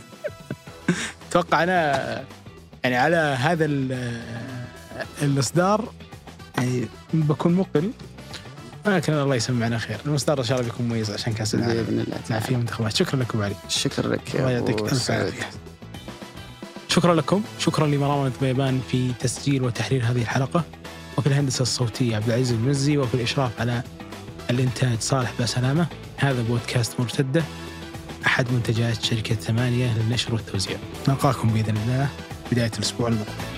Speaker 3: *laughs* أتوقع أنا يعني على هذا الإصدار يعني بكون مقل. ولكن الله يسمعنا خير، الاصدار إن شاء الله بيكون مميز عشان كأس العالم.
Speaker 1: بإذن الله تعالى.
Speaker 3: فيه منتخبات، شكرا لكم علي.
Speaker 1: شكرا لك
Speaker 3: الله يعطيك
Speaker 1: ألف.
Speaker 3: عافية. شكرا لكم، شكرا لمروان الضبيبان في تسجيل وتحرير هذه الحلقة. وفي الهندسه الصوتية عبد العزيز المزي وفي الاشراف على الإنتاج صالح بسلامة، هذا بودكاست مرتدة. أحد منتجات شركة ثمانية للنشر والتوزيع. نلقاكم بإذن الله. بداية الأسبوع المقبل.